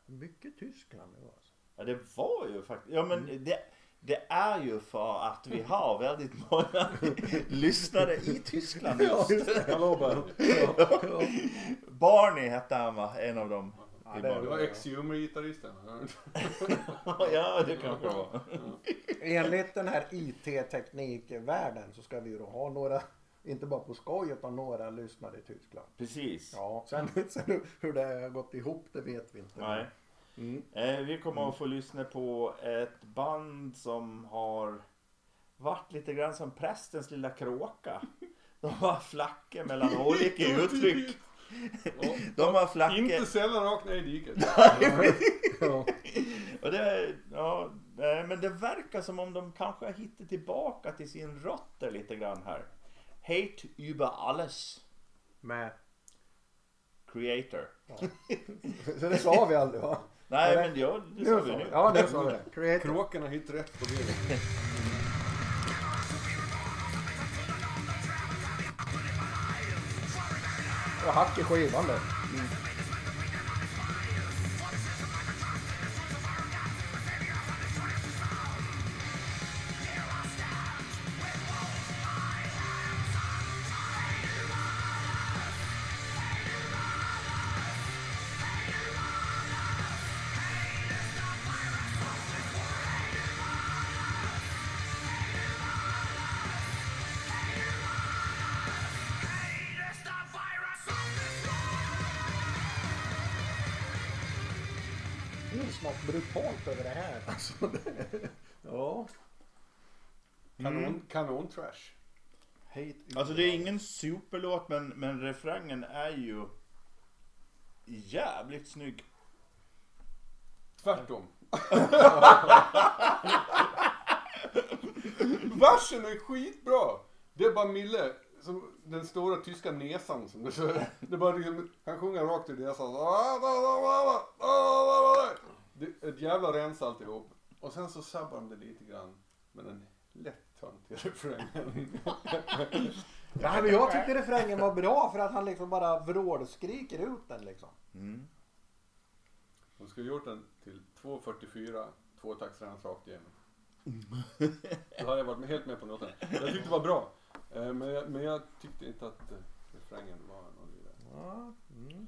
Mycket Tyskland nu alltså.
Ja, det var ju faktiskt... Ja, men det, det är ju för att vi har väldigt många lyssnare i Tyskland just.
Hallå Bernt.
Barney hette han va? En av dem.
Ja, det
var ex-humor-gitarristen.
ja, det kanske det var.
Enligt den här IT-teknikvärlden så ska vi ju då ha några, inte bara på skoj utan några lyssnare i Tyskland.
Precis.
Ja, sen, sen hur det har gått ihop det vet vi inte.
Nej.
Mm.
Eh, vi kommer att få lyssna på ett band som har varit lite grann som prästens lilla kråka. De har flackor mellan olika uttryck. De har flackor.
Inte sällan rakt ner i diket.
Ja.
Och det, ja, nej, men det verkar som om de kanske har hittat tillbaka till sin rötter lite grann här. Hate über alles.
Med.
Creator.
Så det sa vi aldrig va?
Nej
Nej.
men ja, det
Nu
sa vi nu.
Ja, nu sa vi det. Creator.
Kråkorna hittar rätt på det.
Och hack i skivan där. Något brutalt över det här. Alltså, det, ja.
Kanon, kanon trash.
Hate
Alltså det är ingen superlåt men, men refrängen är ju jävligt snygg.
Tvärtom. Versen är skitbra. Det är bara Mille, som den stora tyska näsan som det så, det är bara liksom, han sjunger rakt i näsan. Ett jävla rens alltihop. Och sen så sabbar de det lite grann med en lätt töntig refräng.
Ja, men jag tyckte refrängen var bra för att han liksom bara vrålskriker ut den liksom.
Mm.
De skulle gjort den till 2.44, tvåtaktsrens rakt igenom. Då hade jag varit helt med på noten. Jag tyckte det var bra. Eh, Men jag, men jag tyckte inte att eh, refrängen var någon vidare.
Ja, mm.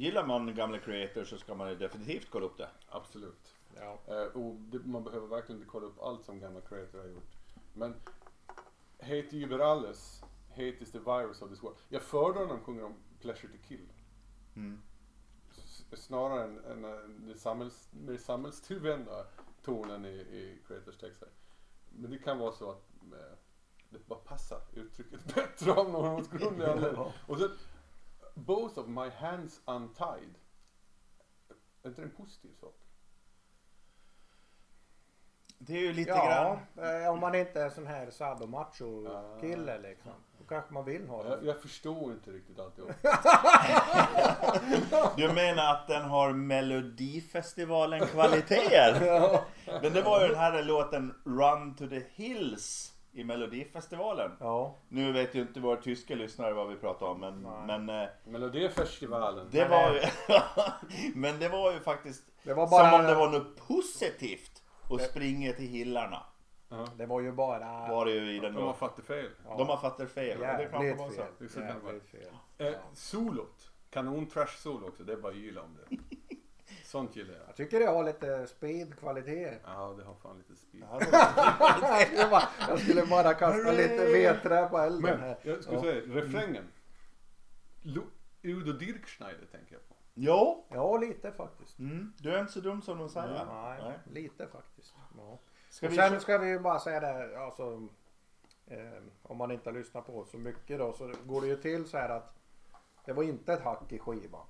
Gillar man gamla creators så ska man definitivt kolla upp det.
Absolut.
ja.
Eh, Och det, man behöver verkligen inte kolla upp allt som gamla creator har gjort. Men Hate alles. Hate is the virus of this world. Jag föredrar när de sjunger om pleasure to kill.
Mm.
Snarare än, än eh, det samhälls, mer samhällstillvända tonen i, i creators texter. Men det kan vara så att eh, det bara passar uttrycket bättre av någon outgrundlig anledning. Och sen, both of my hands untied. Är inte det en positiv sak?
Det är ju lite
ja
grann.
eh, om man inte är sån här sadomacho
Ah.
liksom. Då kanske man vill ha
Jag,
det.
jag förstår inte riktigt alltihop.
Du menar att den har Melodifestivalen kvaliteter?
Ja.
Men det var ju den här låten Run to the Hills i Melodifestivalen.
ja.
Nu vet ju inte våra tyska lyssnare vad vi pratar om men,
Nej.
men eh,
Melodifestivalen.
det
Men,
var ju Men det var ju faktiskt
Det var bara...
som om det var något positivt att springa till hillarna.
Ja.
Det var ju bara...
Var det ju i den
De har fattat fel.
Ja.
De har fattat fel.
Jävligt fel.
Det kan.
Jävligt fel.
Eh,
Ja.
solot. Kanon trash solo också. Det är bara yla om det. Sånt gillar jag.
Jag tycker det har lite speed-kvalitet.
Ja, det har fan lite speed.
Ja,
jag, skulle bara, jag skulle bara kasta lite vedträ på elden
Men
här.
jag skulle
Ja.
säga refrängen. Lu- Udo Dirkschneider tänker jag på.
Jo,
Ja, lite faktiskt.
mm, du är inte så dum som de säger.
Nej, lite faktiskt. Ja.
Ska
och
vi
sen ska vi ju bara säga det, alltså, eh, om man inte har lyssnat på så mycket då så går det ju till så här att det var inte ett hack i skivan.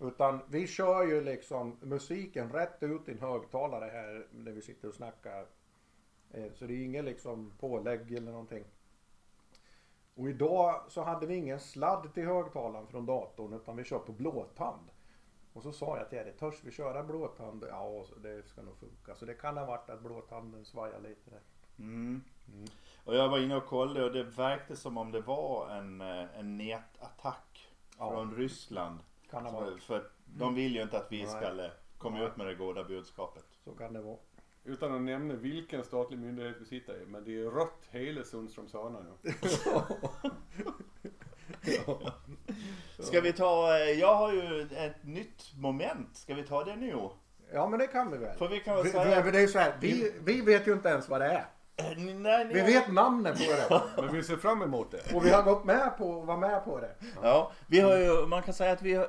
Utan vi kör ju liksom musiken rätt ut i en högtalare här när vi sitter och snackar. Eh, så det är inget liksom pålägg eller någonting. Och idag så hade vi ingen sladd till högtalaren från datorn utan vi kör på blåtand. Och så sa jag till Erik, törs vi köra blåtand? Ja, det ska nog funka. Så det kan ha varit att blåtanden svajade lite där.
Mm. Och jag var inne och kollade och det verkade som om det var en, eh, en nätattack
Ja.
från Ryssland.
Kan det vara.
För att de vill ju inte att vi
Nej.
ska komma
Nej.
ut med det goda budskapet.
Så kan det vara.
Utan att nämna vilken statlig myndighet vi sitter i. Men det är rött hela Sundströms hörna nu.
Ska vi ta, eh, jag har ju ett nytt moment. Ska vi ta det nu?
Ja men det kan vi väl.
För vi kan väl säga...
vi, det är så här, vi, vi vet ju inte ens vad det är.
Eh, Nej, nej,
Vi vet namnet på det.
Men vi ser fram emot det.
Och vi har gått med på, var med på det.
Ja, vi har ju, man kan säga att vi har,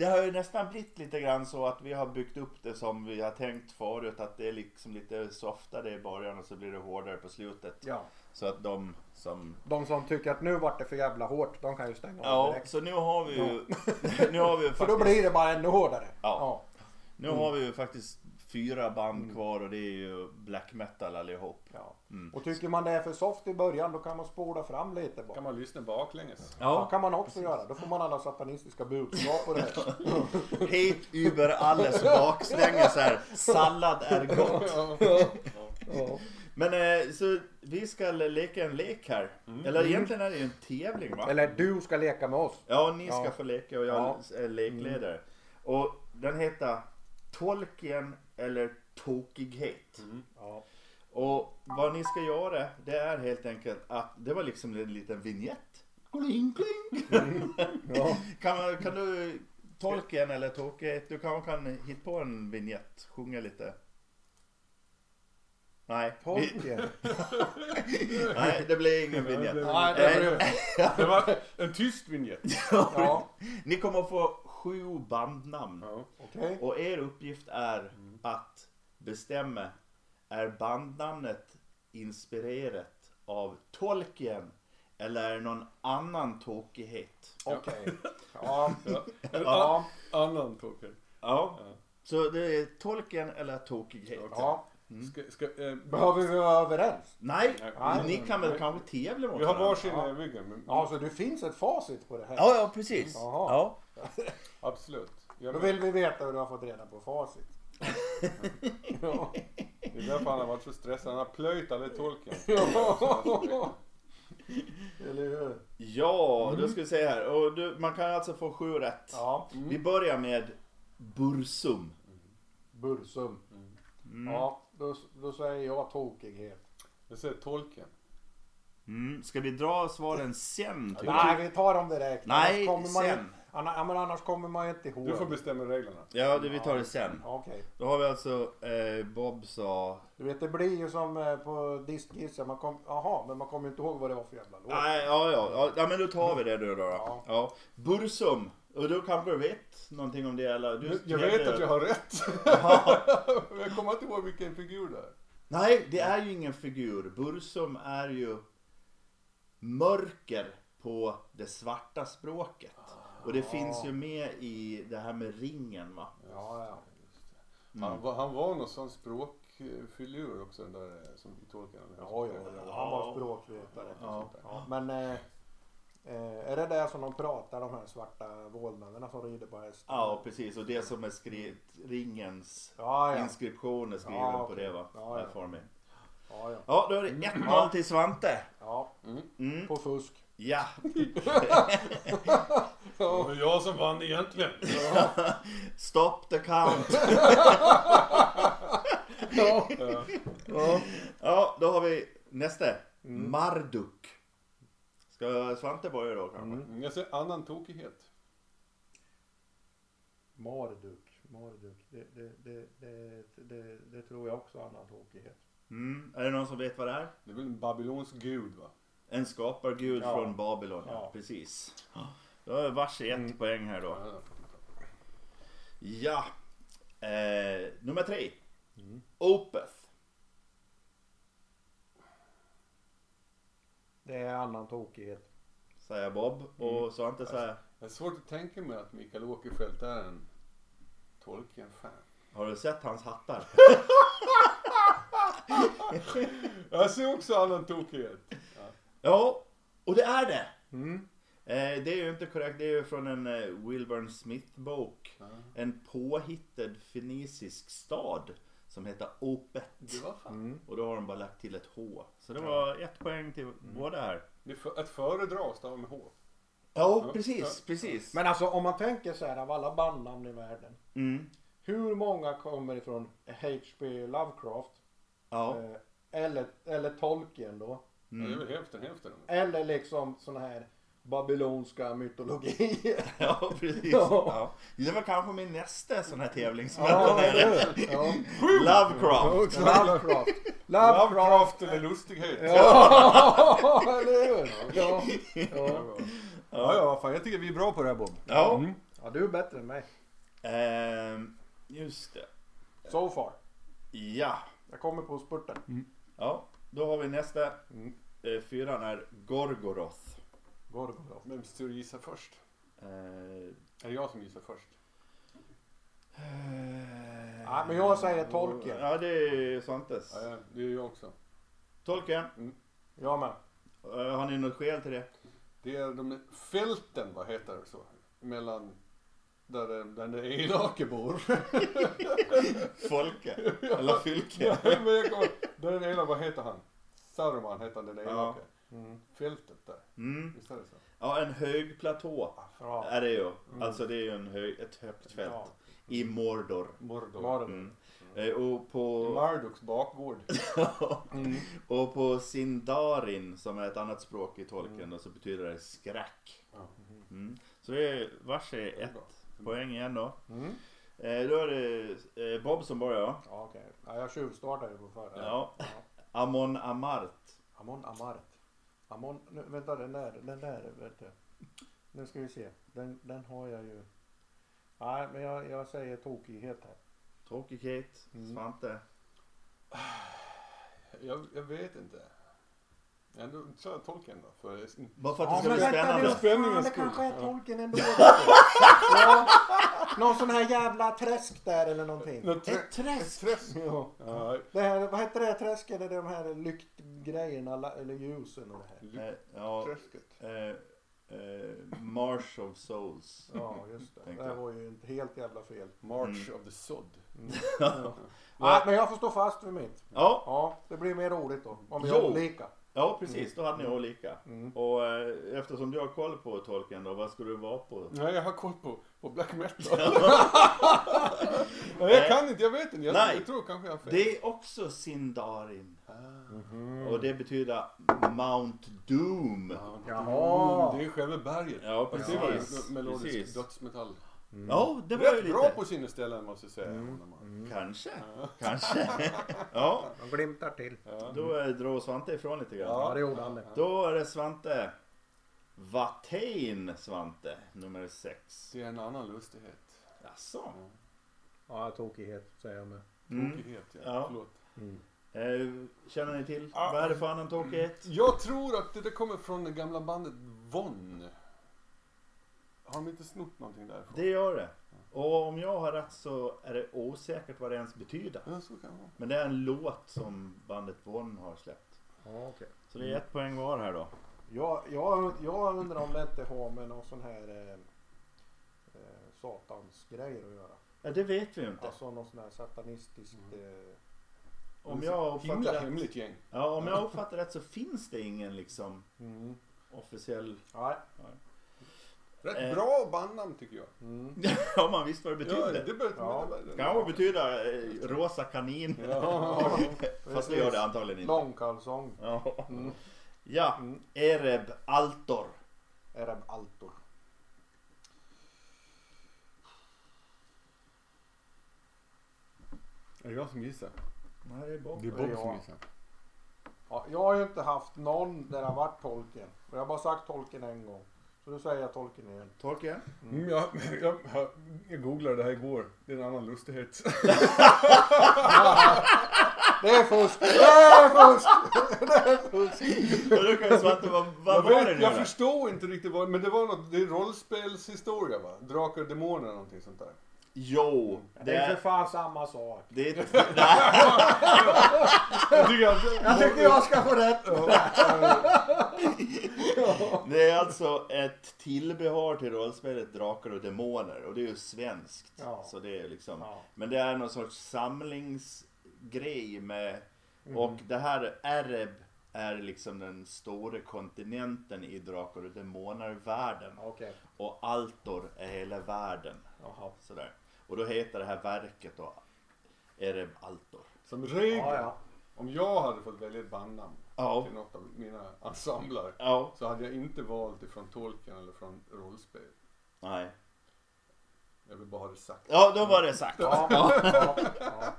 det har ju nästan blivit lite grann så att vi har byggt upp det som vi har tänkt förut. Att det är liksom lite softare i början och så blir det hårdare på slutet.
Ja.
Så att de som...
De som tycker att nu vart det för jävla hårt, de kan ju stänga av
Ja,
direkt.
så nu har vi ju... nu har vi ju
För då
faktiskt...
blir det bara ännu hårdare.
Ja. Nu har vi ju faktiskt fyra band kvar och det är ju black metal allihop.
Ja.
Mm.
Och tycker man det är för soft i början då kan man spola fram lite
kan
bara.
man lyssna baklänges.
Ja, kan man också göra. Då får man alla satanistiska budskap på det.
Hate über alles baklänges här. Sallad är gott.
Ja.
Men eh, så vi ska leka en lek här. Eller egentligen är det ju en tävling va?
Eller du ska leka med oss.
Ja, ni ska
Ja.
få leka och jag
Ja.
är lekledare. Och den heter Tolkien eller Tokighet.
Ja.
Och vad ni ska göra det är helt enkelt att det var liksom en liten vignett. Kling, kling.
Ja.
kan, man, kan du Tolkien eller Tokighet, du kanske kan hitta på en vignett, sjunga lite. Nej,
Tolkien.
nej det blir ingen vignett.
Nej, det var det.
Det var en tyst vignett.
Ja.
Ni kommer få sju bandnamn.
Ja.
Okej.
Och er uppgift är att bestämma, är bandnamnet inspirerat av Tolkien eller är det någon annan tokighet?
Okej. Ja.
Ja.
Ja.
Annan.
Ja.
Ja.
Så det är Tolkien eller tokighet?
ja.
Ska, ska, eh,
Behöver vi vara överens?
Nej,
Nej.
ni kan väl kanske tävla mot
vi har varsin
Ja.
ja. ryggen. Men,
Ja, så det finns ett facit på det här?
Ja, ja precis. Ja.
Absolut. Jag
Då vill vi veta hur du har fått reda på facit. ja.
Det är därför han har varit så stressad. Han har plöjt alla Tolkien.
Eller hur?
Ja, då ska vi se här. Och du, man kan alltså få sju rätt.
Ja.
Vi börjar med Bursum.
Bursum.
Mm.
Ja, då, då säger jag tokighet.
Jag säger Tolkien.
Mm. Ska vi dra svaren sen? tycker
Nej, vi tar dem direkt.
Nej,
annars kommer man ju,
sen.
annars, ja, men annars kommer man ju inte ihåg.
Du får bestämma reglerna.
Ja, det, vi tar det sen.
Okej.
Då har vi alltså eh, Bob sa...
Du vet, det blir ju som eh, på diskgissa. Man kom, jaha, men man kommer ju inte ihåg vad det var för jävla låt.
Nej, ja, ja, ja, ja, men då tar vi det nu då.
Ja.
Ja. Ja. Bursum. Och då kanske du vet någonting om det eller? Du
Jag vet att jag har rätt. Jag kommer inte ihåg vilken figur det är.
Nej, det är ju ingen figur. Bursum är ju mörker på det svarta språket. Och det finns ju med i det här med ringen va?
Ja, ja.
Han, var, han var någon sån språkfilur också den där eh, som i Tolkien.
Ja, ja, ja. Han var språkvetare.
Ja.
Ja, men eh, eh, är det där som de pratar, de här svarta vålnaderna som rider på häst?
Ja, precis. Och det som är skrivet, ringens
ja, ja.
inskription är skriven
Ja,
på
okej.
det va?
Ja, ja.
Får ni.
ja, ja.
Ja, då är det 1-0 till Svante.
ja.
Mm.
På fusk.
Ja.
Det var jag som vann egentligen.
Stop the count.
Ja.
Ja.
Ja, då har vi nästa. Marduk. Ska Svante börja då kanske?
Mm, Jag säger annan tokighet.
Marduk. Marduk. Det, det, det, det, det, det tror jag också är annan tokighet.
Mm. Är det någon som vet vad det är?
Det är väl en babylons gud va?
En skapargud
Ja.
från Babylon, ja.
Ja.
Precis. Då är vars ett poäng här då.
Ja.
Eh, nummer tre. Opeth.
Det är annan tokighet.
Säger Bob. Och Svante säger.
Det är svårt att tänka mig att Mikael Åkerfeldt är en Tolkien-fan.
Har du sett hans hattar?
Jag ser också annan tokighet. Ja.
Ja, och det är det.
Mm.
Eh, det är ju inte korrekt. Det är ju från en eh, Wilburn Smith-bok.
Ja.
En påhittad fenicisk stad som heter Opet.
Det var fan.
Mm.
Och då har de bara lagt till ett H. Så det var ett poäng till båda här.
Det är för, ett föredrag stavar med H.
Ja,
Ja,
precis,
ja.
precis.
Men alltså om man tänker så här av alla bandnamn i världen.
Mm.
Hur många kommer ifrån H.P. Lovecraft?
Ja.
Eh, eller, eller Tolkien då?
Ja, det är
Mm.
väl hälften hälften.
Eller liksom såna här babylonska mytologier.
Ja, precis.
Ja.
Ja. Det var kanske min nästa sån här tävling som jag
ja, hur? ja.
Lovecraft.
Lovecraft. Lovecraft.
Lovecraft eller lustighet.
Ja, eller hur? Ja.
Ja.
Ja.
Ja, ja, fan jag tycker vi är bra på det här Bob.
Ja.
Mm.
ja, du är bättre än mig.
Ehm, just det.
So far.
Ja.
Jag kommer på spurten.
ja, då har vi nästa.
Mm.
Eh, fyran är Gorgoroth.
Gorgoroth.
Vem ska du gissa först?
Eh,
Är det jag som gissar först?
Ja, men jag säger Tolkien.
Ja, det är Svantes.
Ja, ja, det är jag också.
Tolkien.
Jag med.
Eh, har ni något skäl till det?
Det är de fälten, vad heter det så? Mellan där, den- där elake bor.
Folke. Eller Fylke.
Nej, men jag kommer, där den elake, vad heter han? Saruman heter han den
Ja.
elake.
Mm.
Fältet där.
Mm.
Visst är det så?
Ja, en hög platå
Ja.
är det ju. Alltså det är ju en hög, ett högt fält.
Ja.
I Mordor.
Mordor.
Mordor.
Mm. Eh, och på...
Marduks bakgård.
Mm.
Och på Sindarin som är ett annat språk i tolken då, så betyder det skräck.
Ja.
Mm. Så det är vars är
Det är
ett
bra.
poäng igen då.
Mm.
Eh, då är det eh, Bob som börjar.
Ja, okej. Ja, jag tjuvstartade ju på förra.
Ja. Amon Amart.
Amon Amart. Amon, nu, vänta den där, den där vet du. Nu ska vi se. Den, den har jag ju. Nej, men jag, jag säger tokighet här.
Tråkighet.
Mm.
Svante.
Jag, jag vet inte. Ändå jag tolken då. För det är-
Bara för att det
Ja,
ska
men
bli spännande.
Spänningens
fan, det
skull.
kanske är
Ja.
tolken ändå. ja, någon sån här jävla träsk där eller någonting.
Något trä-
Ett träsk.
Träsk.
Ja.
Ja,
Det här, vad heter det träsket? Det är de här lyktgrejerna eller ljusen och det här.
Eh, ja,
Träsket.
eh, eh, Marsh of Souls.
Ja, just det.
Tänkte
Det här var ju inte helt jävla fel.
March
Mm.
of the Sod.
Ja. Nej, men jag får stå fast vid mitt.
Ja,
Ja, det blir mer roligt då. Om vi har olika.
Ja precis. Då hade ni olika.
Mm.
Och eh, eftersom du har koll på tolken då, vad ska du vara på?
Nej, jag har koll på, på black metal. Nej, jag kan inte, jag vet inte. Jag,
Nej.
jag tror kanske jag har fel.
Det är också Sindarin.
Mhm.
Och det betyder Mount Doom.
Ja,
Jaha.
Det är själva berget.
Ja,
Fast det var ju
precis.
melodisk
precis.
dödsmetall.
Ja, det var ju
Rätt
lite.
bra på sina ställen måste jag säga.
Mm.
Kanske.
Ja.
Kanske. ja,
De glimtar till.
Ja.
då eh, drar Svante ifrån lite grann.
Ja, det gjorde han det.
Då är det Svante. Watain Svante, nummer sex.
Det är en annan lustighet.
Jaså?
Ja, tokighet säger jag med.
Mm.
Tråkighet, ja.
Ja.
Förlåt.
Eh, känner ni till?
Ja.
Vad är det för annan tråkighet?
Jag tror att det där kommer från det gamla bandet Von. Har de inte snott någonting därifrån?
Det gör det. Och om jag har rätt så är det osäkert vad det ens betyder.
Ja, så kan det vara.
Men det är en låt som bandet Von har släppt.
Ja, okej.
Så det är ett poäng var här då.
Jag, jag, jag undrar om det inte har med någon sån här eh, eh, satans grejer att göra.
Ja, det vet vi ju inte.
Alltså någon sån här satanistiskt... Eh,
Om jag
Himla
uppfattar rätt,
hemligt gäng.
ja, om jag uppfattar rätt så finns det ingen liksom
mm.
officiell...
Nej.
Rätt
Eh.
bra bandnamn tycker jag.
Mm.
Ja, man visste vad det
Ja,
betydde.
det bör,
Ja.
Kanske betyda eh, rosa kanin.
Ja.
Fast det gör det antagligen inte.
Långkalsong.
Ja.
Mm.
ja,
Mm.
Ereb Altor.
Ereb Altor.
Är det jag som gissar?
Nej, det är Bob.
Det är
Bob som Ja.
gissar.
Ja, jag har ju inte haft någon där det har varit tolken. Jag har bara sagt tolken en gång. Nu säger jag tolken igen.
Tolkien?
Mm, jag, jag, jag, jag googlade det här igår. Det är en annan lustighet.
Det är fusk! Det är fusk! Det är fusk!
Jag vad, vad
jag,
var det nu
jag förstår inte riktigt vad, men det var något, det är rollspelshistoria va? Drakar och demoner eller någonting sånt där.
Jo,
Det
det
är för fan samma sak.
Det är nej,
Jag tycker att,
Jag tycker jag ska få rätt!
det är alltså ett tillbehör till rollspelet Drakar och Demoner och det är ju svenskt.
Ja.
Så det är liksom...
Ja.
Men det är någon sorts samlingsgrej med...
Mm.
Och det här Ereb är liksom den stora kontinenten i Drakar och Demoner-världen.
Okej.
Och Altor är hela världen.
Jaha.
Sådär. Och då heter det här verket då Ereb Altor.
som regel,
ja.
om jag hade fått välja ett bandnamn
Ja.
till något av mina ensembler
Ja.
så hade jag inte valt ifrån Tolkien eller från rollspel.
Nej.
Jag vill bara ha det sagt.
Ja, då var det sagt.
Ja, ja, ja.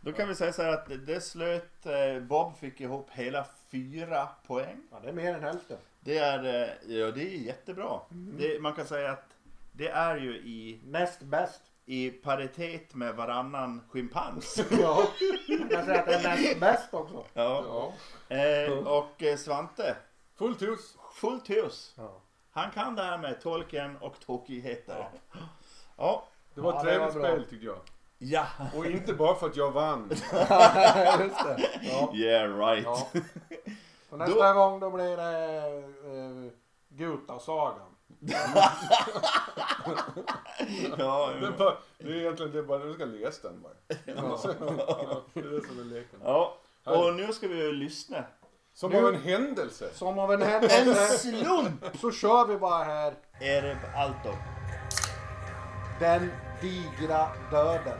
Då kan vi säga så här att det slöt, eh, Bob fick ihop hela fyra poäng.
ja, det är mer än hälften.
Det är, eh, ja det är jättebra. Det, man kan säga att det är ju i,
Näst bäst.
I paritet med varannan schimpans.
Ja. Säga att det är bäst också.
Ja.
Ja.
Eh, och eh, Svante,
Fullt hus.
fullt hus.
Ja.
Han kan det här med tolken och tokigheter. Ja.
Det var
Ja,
ett
det var
trevligt
bra.
spel tycker jag.
Ja.
Och inte bara för att jag vann.
Just det. Ja.
Yeah right.
Ja. Och nästa gång då blir det uh, Gutasagan.
Ja,
Det är, bara, det är egentligen det är bara, du ska läsa den bara.
Ja.
Ja, det är det som är leken.
ja. Och nu ska vi ju lyssna.
Som
Nu-
av en händelse.
Som av en
En
händelse
slump!
så kör vi bara här
Ereb Altor.
Den digra döden.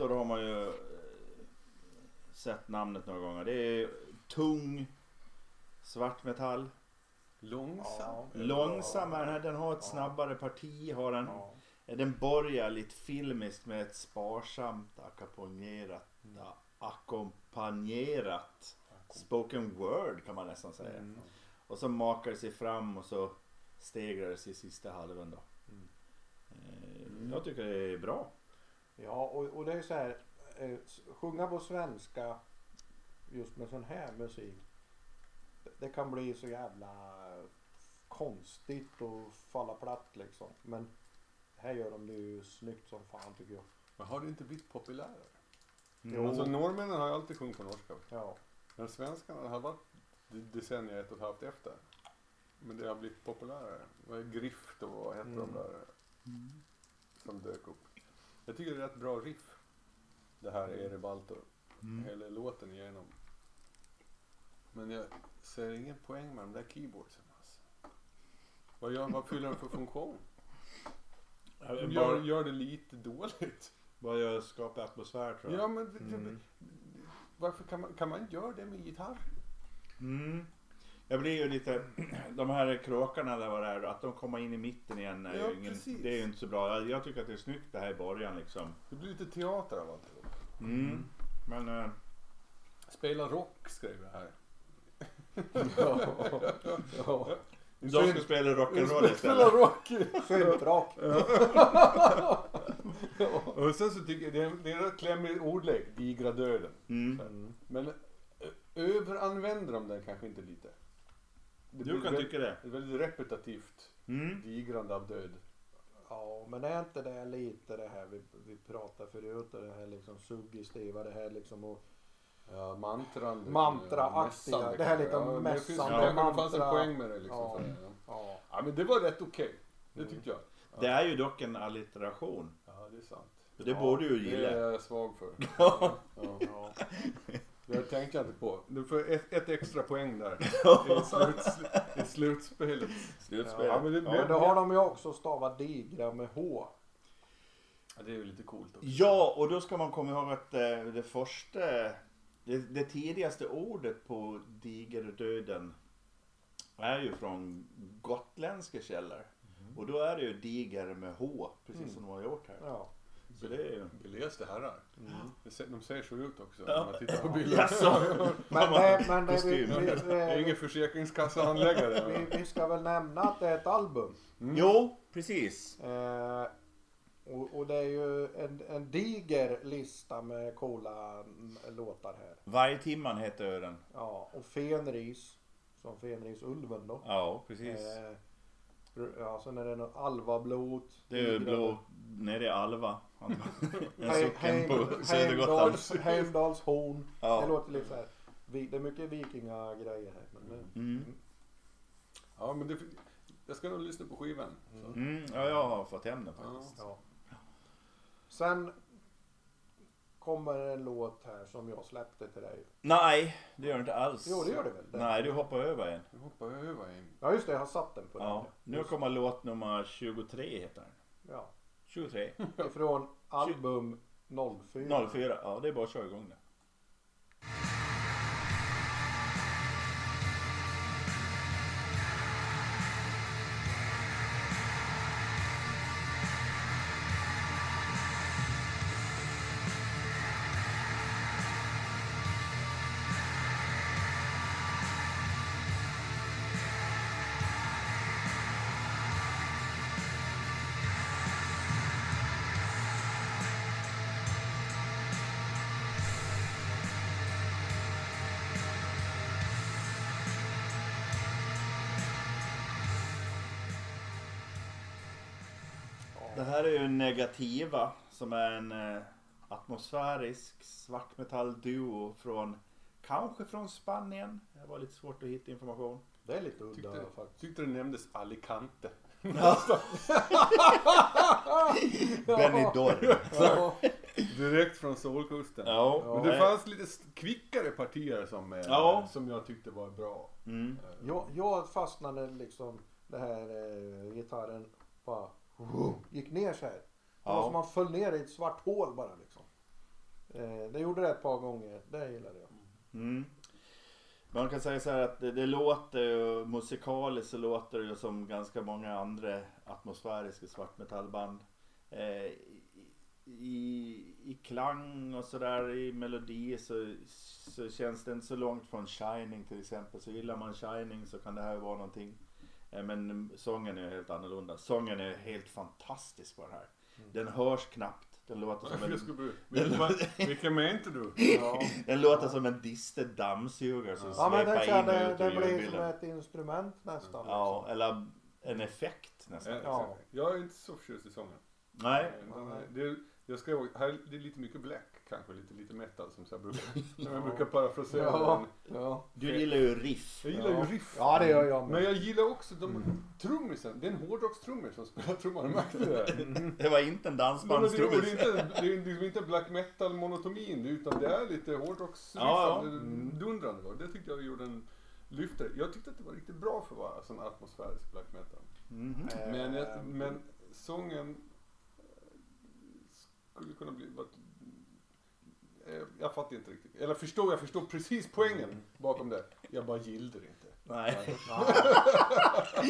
Erebaltor har man ju eh, sett namnet några gånger. Det är tung svartmetall.
Långsam.
Långsam är den här. Den har ett snabbare parti. Har den.
Ja.
Den börjar lite filmiskt med ett sparsamt ackompanjerat, ackompanjerat spoken word kan man nästan säga.
Mm.
Och så makar det sig fram och så stegrar det sig i sista halvan då.
Mm.
Eh, Jag tycker det är bra.
Ja, och, och det är så här. Eh, sjunga på svenska just med sån här musik. det- Det kan bli så jävla konstigt och falla platt liksom. Men här gör de det ju snyggt som fan tycker jag.
Men har det inte blivit populärare?
Jo.
Alltså norrmännen har ju alltid sjungit på norska.
Ja.
Men svenskarna har varit de- decennier ett och ett halvt efter. Men det har blivit populärare. Vad är Grift och vad heter de
Mm.
där som dök upp? Jag tycker det är ett bra riff. Det här är Erebaltor.
Mm.
Hela låten igenom. Men jag ser ingen poäng med de där keyboardsen. Alltså. Vad, gör, vad fyller den för funktion? De gör, gör det lite dåligt.
bara jag skapar atmosfär tror jag.
Ja men det, det,
Mm.
varför kan man, kan man göra det med gitarr?
Mm. Jag blir ju lite, de här kråkarna där var det är, att de kommer in i mitten igen är
Ja,
ju ingen,
precis.
det är ju inte så bra. Jag, jag tycker att det är snyggt det här i början liksom.
Det blir lite teater av alltihop.
Mm. Men eh,
Spela rock skrev jag här.
ja. ja.
de ska spela rock'n'roll
Spela
istället.
rock!
Syntrock.
Och sen så tycker jag det är, det är en klämmig ordlek, digra döden.
Mm.
Mm.
Men överanvänder de den kanske inte lite? Det
Du kan tycka det.
Det är väldigt repetitivt,
Mm.
digrande av död.
Ja, men är inte det lite det här vi, vi pratade förut, det här liksom suggestiva, det här liksom och
Ja, mantran. det-
Mantraaktiga,
mässande
det här lite
ja, det
mässande
ja, Det fanns en poäng med det liksom.
Ja.
så, ja.
ja.
ja men det var rätt okej. Det tyckte jag.
Det är ju dock en allitteration.
Ja det är sant.
Det
Ja,
borde du
Det
gilla.
är jag svag för.
Ja.
Ja.
ja.
Det tänkte jag inte på. Du får ett, ett extra poäng där. I, sluts, I slutspelet.
Slutspel.
Ja, men det-
Men då har de ju också stavat digra med H.
Ja, det är ju lite coolt också.
Ja, och då ska man komma ihåg att eh, det första, det, det tidigaste ordet på digerdöden är ju från gotländska källor. Och då är det ju diger med H, precis som de har gjort här.
Ja.
Så det är ju...
Beläste herrar. Det ser- De ser så ut också
Ja.
när man tittar på bilder.
Jaså?
Men, det, men det, vi,
Kostym.
vi,
Jag är
vi,
ingen försäkringskassehandläggare.
vi, vi ska väl nämna att det är ett album.
Jo, precis.
Eh, och, och det är ju en, en diger lista med coola mm, låtar här.
Varje timman heter den.
Ja, och Fenris, som Fenrisulven då.
Ja, precis.
Eh, ja, sen är det något Alvablot.
Det är blå nere i Alva. En socken på Södergotland.
Heimdals, Heimdalshorn.
Ja.
Det låter lite så här. Det är mycket vikingagrejer här. Men, det-
Mm.
Ja, men det, jag ska nog lyssna på skivan. Så.
Mm, ja, jag har fått hem den faktiskt.
ja. Sen kommer en låt här som jag släppte till dig.
Nej, det gör det inte alls.
Jo, det gör det väl? Den.
Nej, du hoppar över en.
Nu hoppar över en.
Ja, just det. Jag har satt den på
Ja.
den.
Nu kommer låt nummer 23 heter den.
Ja.
23.
Ifrån album 04.
04. Ja, det är bara att köra igång det. Här är ju Negativa som är en eh, atmosfärisk svartmetallduo från kanske från Spanien. Det var lite svårt att hitta information.
Det är lite udda
Tyckte,
faktiskt.
tyckte det nämndes Alicante.
Benidorm.
Ja.
Direkt från Solkusten.
Ja,
Men det fanns lite kvickare partier som, eh,
Ja.
som jag tyckte var bra.
Mm.
Jag, jag fastnade liksom det här eh, gitarren bara gick ner så här. Det var
Ja.
som man föll ner i ett svart hål bara liksom. Eh, det gjorde det ett par gånger. Det gillade jag.
Mm. Man kan säga så här att det, det låter ju musikaliskt så låter det ju som ganska många andra atmosfäriska svartmetallband. Eh, i, I klang och sådär i melodi så, så känns det inte så långt från Shining till exempel. Så gillar man Shining så kan det här vara någonting. Eh, men sången är helt annorlunda. Sången är helt fantastisk på den här. Den hörs knappt. Den låter som en,
vilka menade du?
Ja,
den låter som en disted dammsugare som
ja
sveper in och
kände,
ut
det blir som ett instrument nästan.
Ja,
liksom.
eller en effekt nästan.
Ja.
Jag är inte så förtjust i sången.
Nej,
Eh, den Det, jag skrev, här, det är lite mycket black kanske, lite, lite metal som jag brukar, jag brukar parafrasera.
Ja, ja.
du gillar ju riff.
Jag gillar
Ja.
ju riff.
Ja, det gör jag med.
Men jag gillar också de trummisen. Det är en hårdrockstrummis som spelar trummor. Märkte du det?
Det var inte en
Men det, det, är
dansbandstrummis.
inte, det är liksom inte black metal monotomin utan det är lite hårdrocksriff.
Ja, ja.
Mm. Dundrande. Det tyckte jag gjorde en lyfter. Jag tyckte att det var riktigt bra för att vara sån atmosfärisk black metal.
Mhm.
Men, jag,
Eh,
men sången skulle kunna bli... Eh, jag fattar inte riktigt. Eller förstår, jag förstår precis poängen bakom det. Jag bara gillade det inte.
Nej.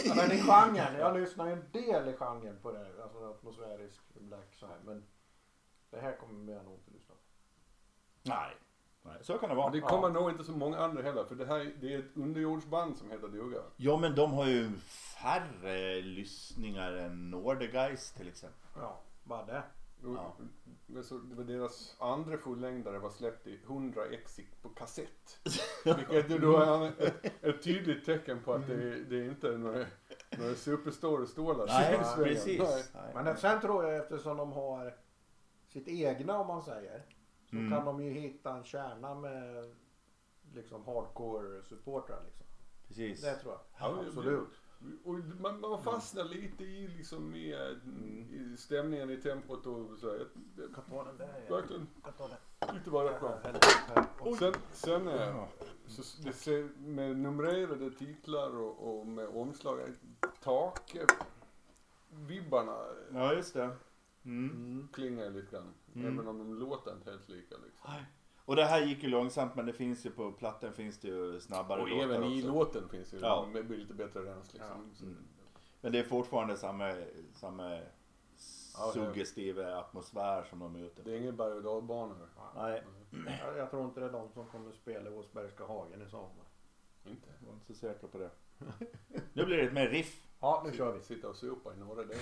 Men i genren, jag lyssnar ju en del i genren på det. Alltså atmosfärisk black så här. Men det här kommer jag nog inte lyssna på.
Nej. Nej, så kan det vara.
det kommer nog inte så många andra heller. För det här det är ett underjordsband som heter duga.
Ja, men de har ju färre lyssningar än Nordegeist till exempel.
Ja, bara det.
Ja.
så det var deras andra fullängdare var släppt i 100 ex på kassett. Vilket ju då är ett, ett tydligt tecken på att det, är- det är inte är några, några superstora stålar.
Nej,
svängen.
precis.
Nej.
Nej.
Men sen tror jag eftersom de har sitt egna om man säger. Så
Mm.
kan de ju hitta en kärna med liksom hardcore supportrar liksom.
Precis.
Det tror jag.
Ja, det-
Absolut.
Och man, man fastnar lite i liksom i, eh, i stämningen, i tempot och så. Jag,
Jag kan ta den där.
verkligen
Jag kan ta den.
lite rätt bra.
Och
Sen, sen eh, så det ser, med numrerade titlar och, och med omslag, tak, eh, vibbarna eh,
Ja, just det. Mm.
Mm.
klingar lite grann.
Mm.
Även om de låter inte helt lika liksom.
Och det här gick ju långsamt men det finns ju på plattan finns det ju snabbare
Och
låtar
även i
också.
låten finns det ju
Ja.
med lite bättre rens liksom. Så-
Mm. Men det är fortfarande samma, samma
Ja,
suggestiva atmosfär som de är ute
Det är ingen berg och dalbanor.
Nej,
Jag, jag tror inte det är de som kommer spela i Åsbergska hagen i sommar.
Inte.
jag var inte så säker på det. Nu blir det ett mer riff.
Ja, nu kör vi.
Sitta och supa i norra delen.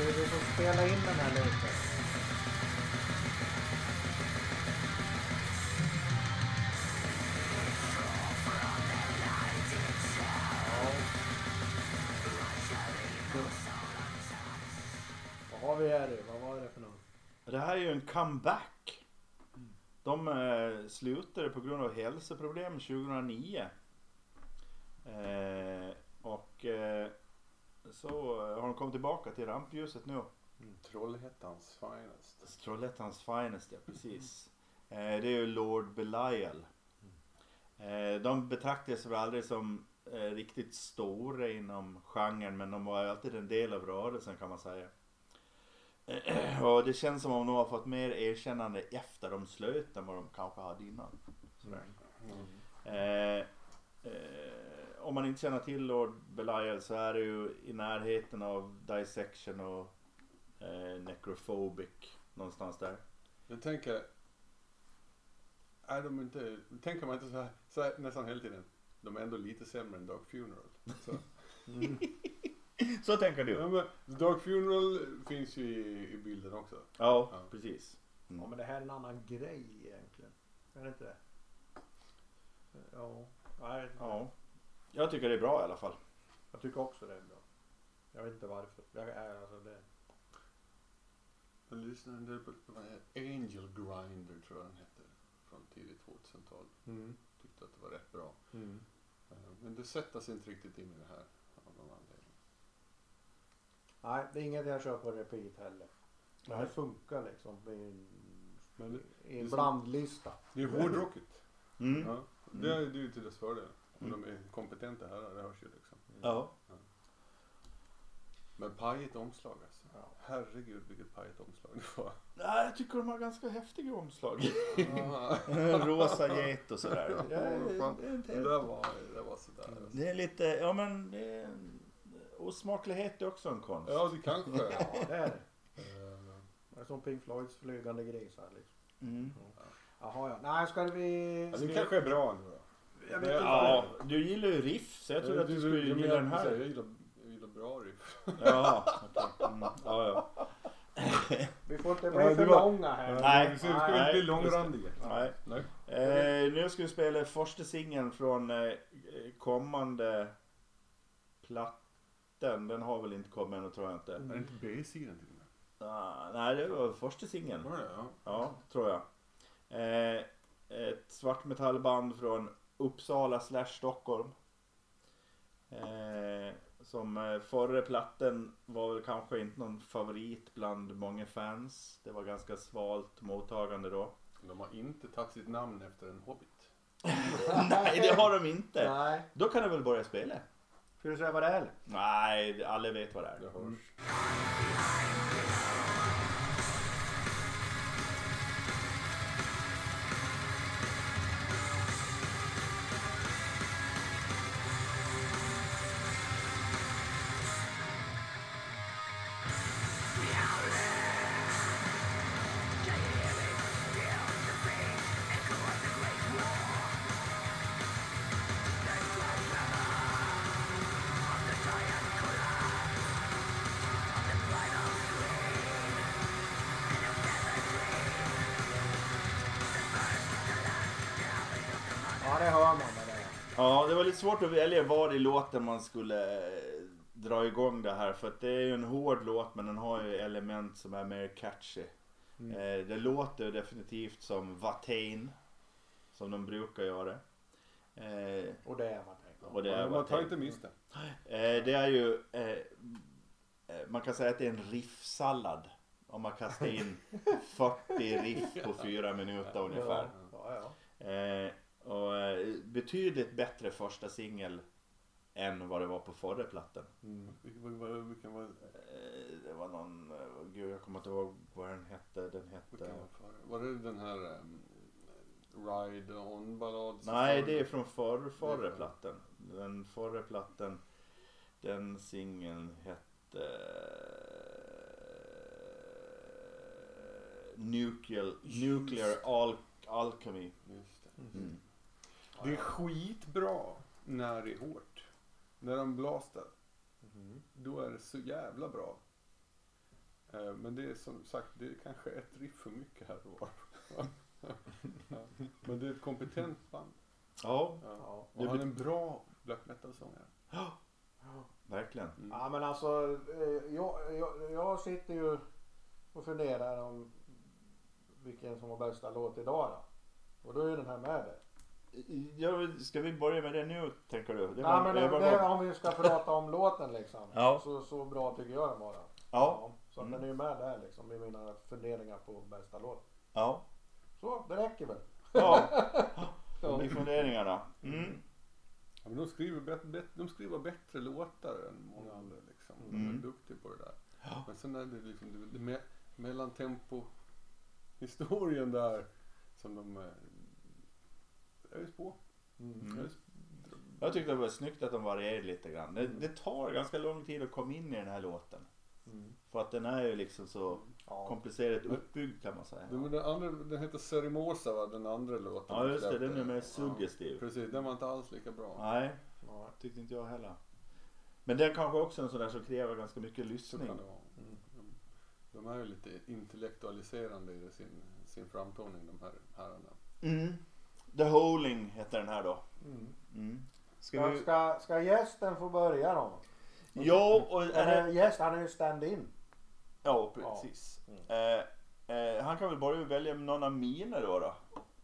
Det är du som spelar in den här lite. Vad har vi här nu? Vad var det för något?
Det här är ju en comeback. De eh, slutade på grund av hälsoproblem 2009. Eh, och eh, så har de kommit tillbaka till rampljuset nu.
Trollhättans finest.
Trollhättans finest, ja precis. Eh, det är ju Lord Belial. Eh, de betraktades väl aldrig som eh, riktigt stora inom genren men de var ju alltid en del av rörelsen kan man säga. Eh, och det känns som om de har fått mer erkännande efter de slöt än vad de kanske hade innan. Sådär. Eh, eh, om man inte känner till Lord Belial så är det ju i närheten av Dissection och eh, Necrophobic någonstans där.
Jag tänker, är de inte, tänker man inte så här, så här nästan hela tiden, de är ändå lite sämre än Dark Funeral. Så.
Så tänker du?
Ja, men Dark Funeral finns ju i, i bilden också.
Ja,
Ja.
precis.
Ja men det här är en annan grej egentligen. Är det inte det? Ja. Nej,
Ja. Jag tycker det är bra i alla fall.
Jag tycker också det är bra. Jag vet inte varför. Jag, är- alltså det,
Jag lyssnade på Angel Grinder tror jag den hette. Från tidigt 2000-tal.
Mm.
Tyckte att det var rätt bra.
Mm.
Eh, Men det sätter sig inte riktigt in i det här. Av någon anledning.
Nej, det är inget jag kör på repeat heller. Men
Nej.
det funkar liksom i en,
Men det,
i
det är
en blandlista.
det är hårdrockigt.
Mm.
Ja. Det är det är ju till dess fördel.
Mm.
de är kompetenta herrar, det hörs ju liksom.
Ja.
Men pajigt omslag alltså.
Ja.
Herregud vilket pajigt omslag det var.
Nej, jag tycker de har ganska häftiga omslag.
Ja.
Rosa get och sådär.
Ja,
Det det
var, det var sådär. Alltså.
Det är lite, ja men det är, osmaklighet är också en konst.
Ja, det kanske.
Ja, det är det. Det är som Pink Floyds flygande grisar liksom.
Mm.
Jaha ja. Nej, ska vi...
Ja, det kanske är bra ändå då.
Jag vet
Det-
inte.
Ja, du gillar ju riff så jag trodde att du
Du-
skulle gilla den här.
Jag gillar, jag gillar bra riff.
Ja, okej. Mm. ja, ja.
Vi får inte
Ja,
bli för
var-
långa här.
Nej.
Vi ska vi ska
Nej,
inte bli långrandiga.
Nej.
Nej.
Eh, nu ska vi spela första singeln från eh, kommande platten. Den har väl inte kommit än tror jag inte.
Är det inte B-sidan till och med?
Ah, nej, det var första singeln.
Var det? Ja.
Ja, tror jag. Eh, ett svartmetallband från Uppsala slash Stockholm. Eh, som eh, förra platten var väl kanske inte någon favorit bland många fans. Det var ganska svalt mottagande då.
De har inte tagit sitt namn efter en hobbit.
Nej, det har de inte.
Nej.
Då kan de väl börja spela?
Ska du säga vad det är?
Nej, alla vet vad det är.
Det hörs.
Ja,
svårt att välja var i låten man skulle eh, dra igång det här. För att det är ju en hård låt men den har ju element som är mer catchy.
Mm.
Eh, det låter definitivt som Watain. Som de brukar göra. Eh,
Och det är är.
och det är
Man tar inte miste.
Eh, det är ju, man kan säga att det är en riffsallad. Om man kastar in 40 riff på fyra minuter ungefär.
Ja, ja.
Och eh, betydligt bättre första singel än vad det var på förra plattan.
Mm. Vilken var, var,
Eh, det var någon, eh, gud jag kommer inte ihåg vad den hette. Den hette...
var, var det den här um, Ride On ballad?
Nej, det är från förra, förra
Det
plattan. Den förra plattan, den singeln hette... Nuclear, Nuclear Al Alchemy.
Just det.
Mm.
Det är skitbra när det är hårt. När de blastar.
Mhm.
Då är det så jävla bra. Eh, Men det är som sagt, det är kanske ett riff för mycket här och var. Ja. Men det är ett kompetent band.
Ja,
Ja.
Ja.
Och han är en bra black metal-sångare.
verkligen.
Mm.
Ja men alltså eh, jag, jag, jag sitter ju och funderar om vilken som var bästa låt idag då. Och då är ju den här med det.
Ja, ska vi börja med det nu tänker du? Det
Nej
var-
men
det
det,
var
det,
bra.
om vi ska prata om låten liksom.
Ja.
Så, så bra tycker jag den var. då.
Ja.
Så
Mm.
den är ju med där liksom i mina funderingar på bästa låt.
Ja.
Så det räcker väl.
Ja. I funderingarna. Mm.
Ja, men de, skriver bet, bet, de skriver bättre låtar än många andra. Liksom. De
Mm.
är duktiga på det där. Men sen är det liksom det, det me, mellantempo historien där som de eh, ös på.
Mm.
Ös,
Jag tyckte det var snyggt att de varierade lite grann. Det, det tar ganska lång tid att komma in i den här låten.
Mm.
För att den är ju liksom så
Ja.
komplicerat uppbyggd kan man säga.
den, den, andra, den heter Cerimosa va, den andra låten.
Ja just det, den är mer
Ja,
suggestiv.
precis, den var inte alls lika bra.
Nej,
Ja.
tyckte inte jag heller. Men den kanske också är en sån där som kräver ganska mycket
Så
lyssning.
kan det vara.
Mm.
De, de är ju lite intellektualiserande i sin, sin framtoning de här herrarna.
Mm. The Holing heter den här då.
Mm.
Mm. Ska vi...
ska, ska gästen få börja då?
Ja, och är det...
Gäst, han är ju stand-in.
Ja, precis. Eh, eh, han kan väl börja välja någon av mina då. då.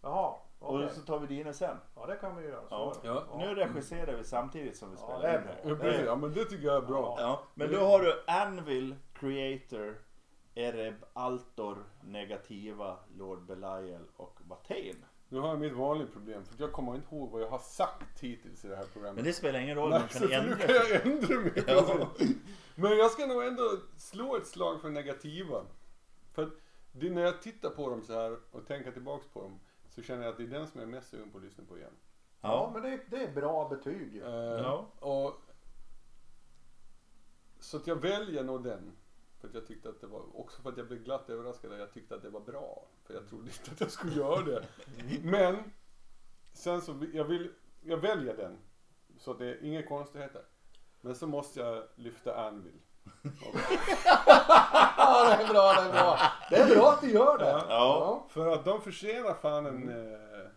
Jaha, okej.
Och så tar vi dina sen.
Ja det kan vi göra. Så.
Ja.
Ja.
Nu regisserar vi samtidigt som vi
Ja,
spelar
det är
in.
Ja, ja men det tycker jag är bra.
Ja, men då har du Anvil, Creator, Ereb, Altor, Negativa, Lord Belial och Watain.
Nu har jag mitt vanliga problem för jag kommer inte ihåg vad jag har sagt hittills i det här programmet.
Men det spelar ingen roll,
Nej,
man kan
nu
ändra.
kan jag ändra mig.
Ja.
Men jag ska nog ändå slå ett slag för negativa. För att det, när jag tittar på dem så här och tänker tillbaks på dem så känner jag att det är den som jag är mest sugen på att lyssna på igen.
Ja,
Ja.
men det, det är bra betyg ju.
Eh,
Ja.
och, så att jag väljer nog den. För att jag tyckte att det var, också för att jag blev glatt överraskad jag tyckte att det var bra. För jag trodde inte att jag skulle göra det. Men sen så, jag vill, jag väljer den. Så det är inga konstigheter. Men så måste jag lyfta Anvil.
Ja det är bra, det är bra. Det är bra att du gör det.
Ja.
För att de förtjänar fan en, eh,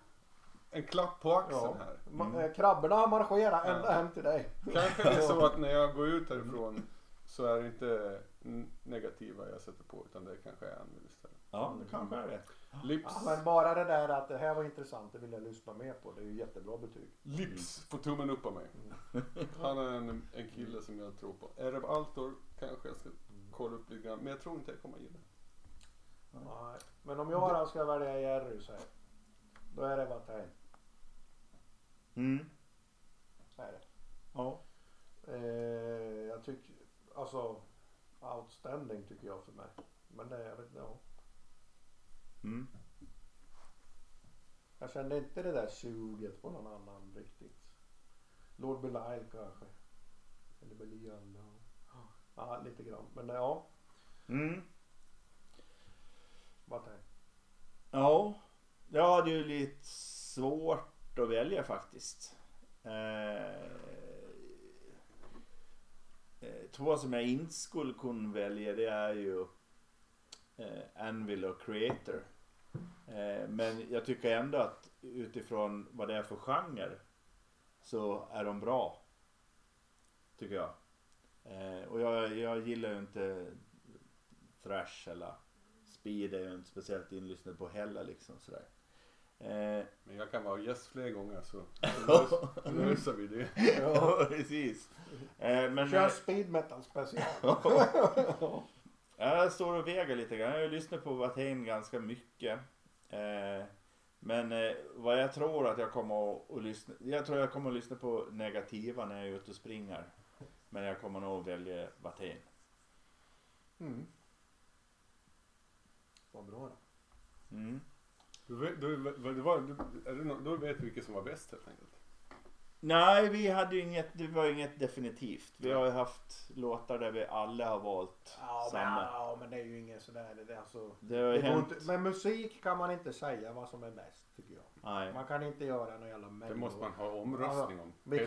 en klapp på axeln
Ja.
här.
Ma- eh, Krabborna marscherar ända
Ja.
hem till dig.
Kanske det är så att när jag går ut härifrån så är det inte negativa jag sätter på utan det kanske är Anvil istället.
Ja, det kanske är det.
Lips,
Ja, men bara det där att det här var intressant, det vill jag lyssna mer på. Det är ju jättebra betyg.
Lips får tummen upp av mig. Han är en, en kille som jag tror på. Ereb Altor kanske jag ska kolla upp lite grann. Men jag tror inte jag kommer gilla det.
Nej. Men om jag då ska välja Jerry så här, då är det Watain.
Mm.
Så är det.
Ja.
Eh, jag tycker, alltså outstanding tycker jag för mig. Men det, jag vet inte.
Mm.
Jag kände inte det där suget på någon annan riktigt. Lord Belial kanske. Eller Belial. Ja. ja, lite grann. Men ja,
Mm.
Watain.
Ja, jag hade ju lite svårt att välja faktiskt. Eh, Eh, två som jag inte skulle kunna välja det är ju eh, Anvil och Creator. Eh, men jag tycker ändå att utifrån vad det är för genre så är de bra. Tycker jag. Eh, och jag, jag gillar ju inte thrash eller speed är jag inte speciellt inlyssnad på heller liksom sådär. Eh,
Men jag kan vara gäst fler gånger så så lös- så löser vi det.
ja, precis. Eh, men
Kör
eh,
speed metal special.
jag står och väger lite grann. Jag har ju lyssnat på Watain ganska mycket. Eh, men eh, vad jag tror att jag kommer att, att lyssna. Jag tror jag kommer att lyssna på negativa när jag är ute och springer. Men jag kommer nog att välja Watain.
Mm. Vad bra då.
Mm.
Det det då vet du vilket som var bäst helt enkelt.
Nej, vi hade ju inget, det var inget definitivt. Vi har ju haft låtar där vi alla har valt
Ja men,
samma.
ja men det är ju inget sådär. Det är alltså,
Det har ju
det
hänt.
inte, med musik kan man inte säga vad som är bäst tycker jag.
Nej.
Man kan inte göra någon jävla
Det
mello.
måste man ha omröstning om.
Vi
Hälsa-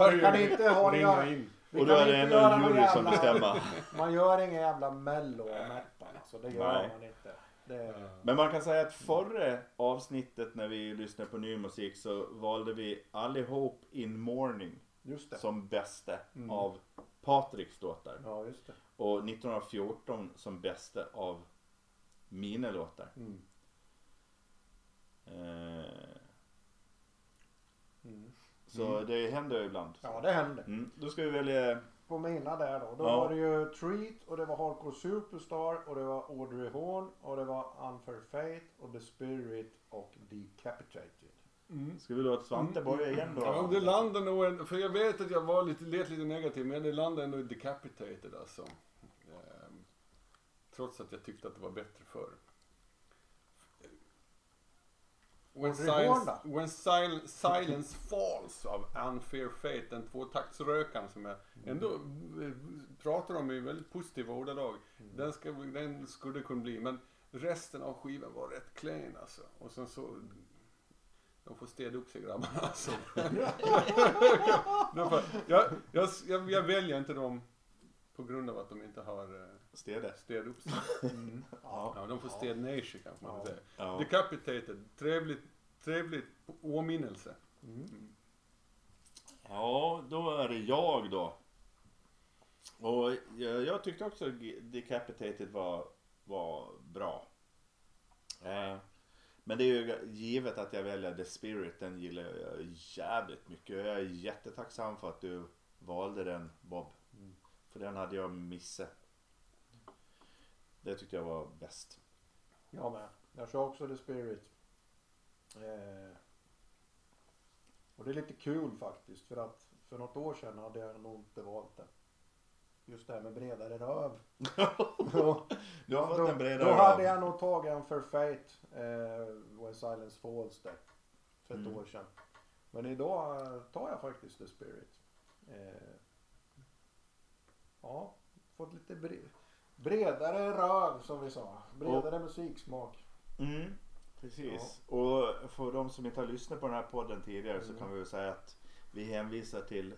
kan- vi kan inte ha
ringa in.
Vi
Och då är det ändå en
någon
jury som bestämmer.
Man gör ingen jävla mello och metal alltså. Det gör
Nej.
man inte. Det,
Men man kan säga att förra avsnittet när vi lyssnade på ny musik så valde vi allihop In Morning som bästa
Mm.
av Patriks låtar.
Ja.
Och 1914 som bästa av mina låtar.
Mm.
Eh,
Mm.
så det händer ju ibland.
Ja det hände.
Mm. Då ska vi välja
På mina där då. Då
Ja.
var det ju Treat och det var Hardcore Superstar och det var Audrey Horn och det var Unfair Fate och The Spirit och Decapitated.
Mm.
Ska vi låta Svante börja igen då?
Ja, det landar nog, en, för jag vet att jag var lite, lät lite negativ, men det landar ändå i decapitated alltså. Ehm, trots att jag tyckte att det var bättre förr. When, silence, when sil, silence falls av Unfair Fate, den tvåtaktsrökaren som jag ändå eh, pratar om i väldigt positiva ordalag. Den, ska, den skulle kunna bli, men resten av skivan var rätt klen alltså. Och sen så de får städa upp sig grabbarna alltså. Jag, jag, jag, jag väljer inte dem på grund av att de inte har eh,
Stede.
städat upp sig.
Ja.
Ja, de får städa ner sig kanske man
Ja.
säga.
Ja.
Decapitated, trevligt, trevligt åminnelse.
Mm.
ja, då är det jag då. Och jag, jag tyckte också Decapitated var, var bra. Eh, men det är ju givet att jag väljer The Spirit. Den gillar jag jävligt mycket. Jag är jättetacksam för att du valde den Bob. För den hade jag missat. Det tyckte jag var bäst.
Jag med. Jag kör också The Spirit. Eh, och det är lite kul faktiskt för att för något år sedan hade jag nog inte valt det. Just det här med bredare röv. då,
Du har fått en bredare
då hade
röv.
jag nog tagit en för Fate. Eh, When Silence Falls där. För ett
Mm.
år sedan. Men idag eh, tar jag faktiskt The Spirit. Eh, ja, fått lite bre- bredare röv som vi sa. Bredare musiksmak.
Mm, precis. Och för de som inte har lyssnat på den här podden tidigare så kan vi väl säga att vi hänvisar till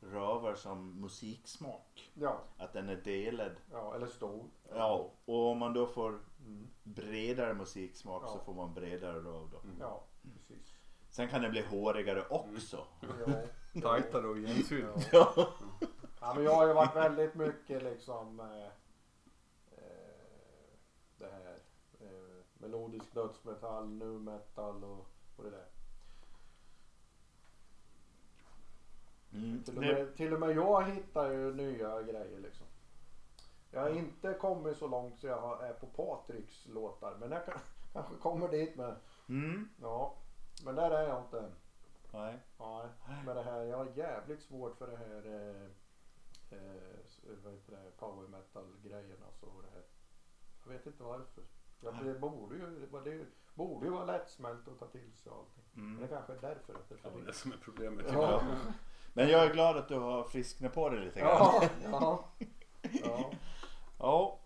rövar som musiksmak.
Ja,
Att den är delad.
ja eller stor.
Ja, och om man då får
Mm.
bredare musiksmak så
Ja.
får man bredare röv då.
Ja, precis.
Sen kan den bli hårigare också.
Ja.
Tajtare och igensydd.
Ja.
Ja.
ja, men jag har ju varit väldigt mycket liksom eh, det här melodisk dödsmetall, nu metal och, och det där.
Mm.
Till och,
Det,
med, till och med jag hittar ju nya grejer liksom. Jag har inte kommit så långt så jag är på Patriks låtar men jag kan, kanske kommer dit med.
mm.
Ja, men där är jag inte än.
Nej.
Nej, men det här, jag har jävligt svårt för det här eh, eh, vad heter det, power metal grejerna så det här. Jag vet inte varför. Ja, det borde ju, det borde ju vara lättsmält att ta till sig allting. Men det
Mm.
kanske är därför att det är
Ja, det är som är problemet.
Ja.
Men jag är glad att du har frisknat på dig lite grann.
Ja, ja, ja.
Ja.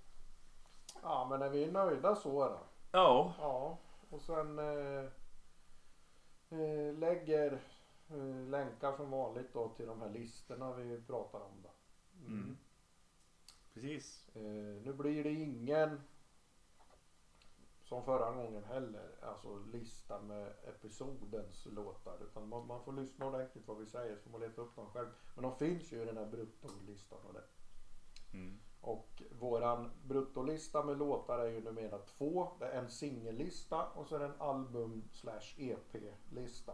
ja, men är vi nöjda så då?
Ja.
Ja, och sen eh, eh, lägger eh, länkar som vanligt då till de här listorna vi pratar om då.
Mm. Precis.
Eh, nu blir det ingen som förra gången heller, alltså lista med episodens låtar. Utan man, man får lyssna ordentligt vad vi säger så får man leta upp dem själv. Men de finns ju i den här bruttolistan och det.
Mm.
Och våran bruttolista med låtar är ju numera två. Det är en singellista och så är det en album slash EP-lista.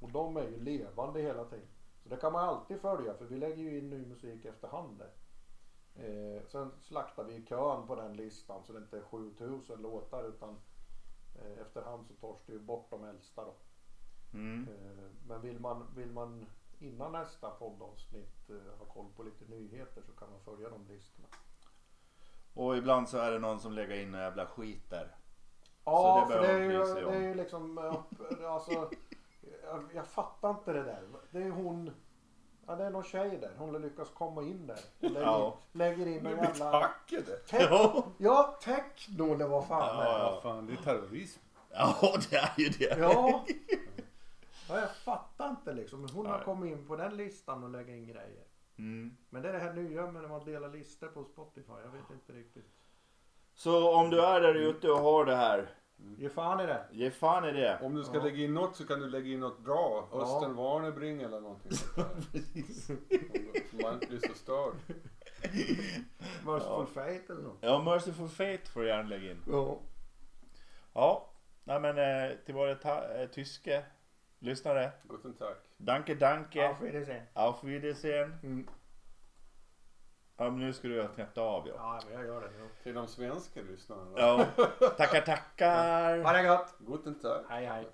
Och de är ju levande hela tiden. Så det kan man alltid följa för vi lägger ju in ny musik efterhand där. Eh, sen slaktar vi kön på den listan så det inte är 7000 låtar utan eh, efterhand så tas det ju bort de äldsta då.
Mm.
Eh, men vill man, vill man innan nästa poddavsnitt eh, ha koll på lite nyheter så kan man följa de listorna.
Och ibland så är det någon som lägger in en jävla skit där.
Ja,
det
för det är, ju, det är ju liksom, eh, alltså, jag, jag fattar inte det där. Det är hon, ja det är någon tjej där. Hon har lyckats komma in där. Och lägger,
Ja.
lägger in en
blir
jävla...
tackade.
Te-
Ja.
ja, techno eller vad fan
Ja,
det.
Ja, fan, det är terrorism.
Ja, det är ju det.
Ja. ja, jag fattar inte liksom. Hon har
Nej.
kommit in på den listan och lägger in grejer.
Mm.
Men det är det här nya med när man delar listor på Spotify. Jag vet inte riktigt.
Så om du är där ute och har det här,
Ge fan i det.
ge fan i det.
Om du ska
Ja.
lägga in något så kan du lägga in något bra.
Ja.
Östen Warnerbring eller någonting.
Precis.
Så man inte blir så störd.
Merciful Fate eller något.
Ja, Merciful Fate får du gärna lägga in.
Ja.
Ja, nej men eh, till våra ta- eh, tyska lyssnare.
Guten Tag.
Danke, danke.
Auf Wiedersehen.
Auf Wiedersehen.
Mm.
Ja, men nu ska du ha knäppt av ja.
Ja, men jag gör det. Ja.
Till de svenska lyssnarna.
Ja, tackar tackar.
Ha det gott.
Guten Tag.
Hej hej.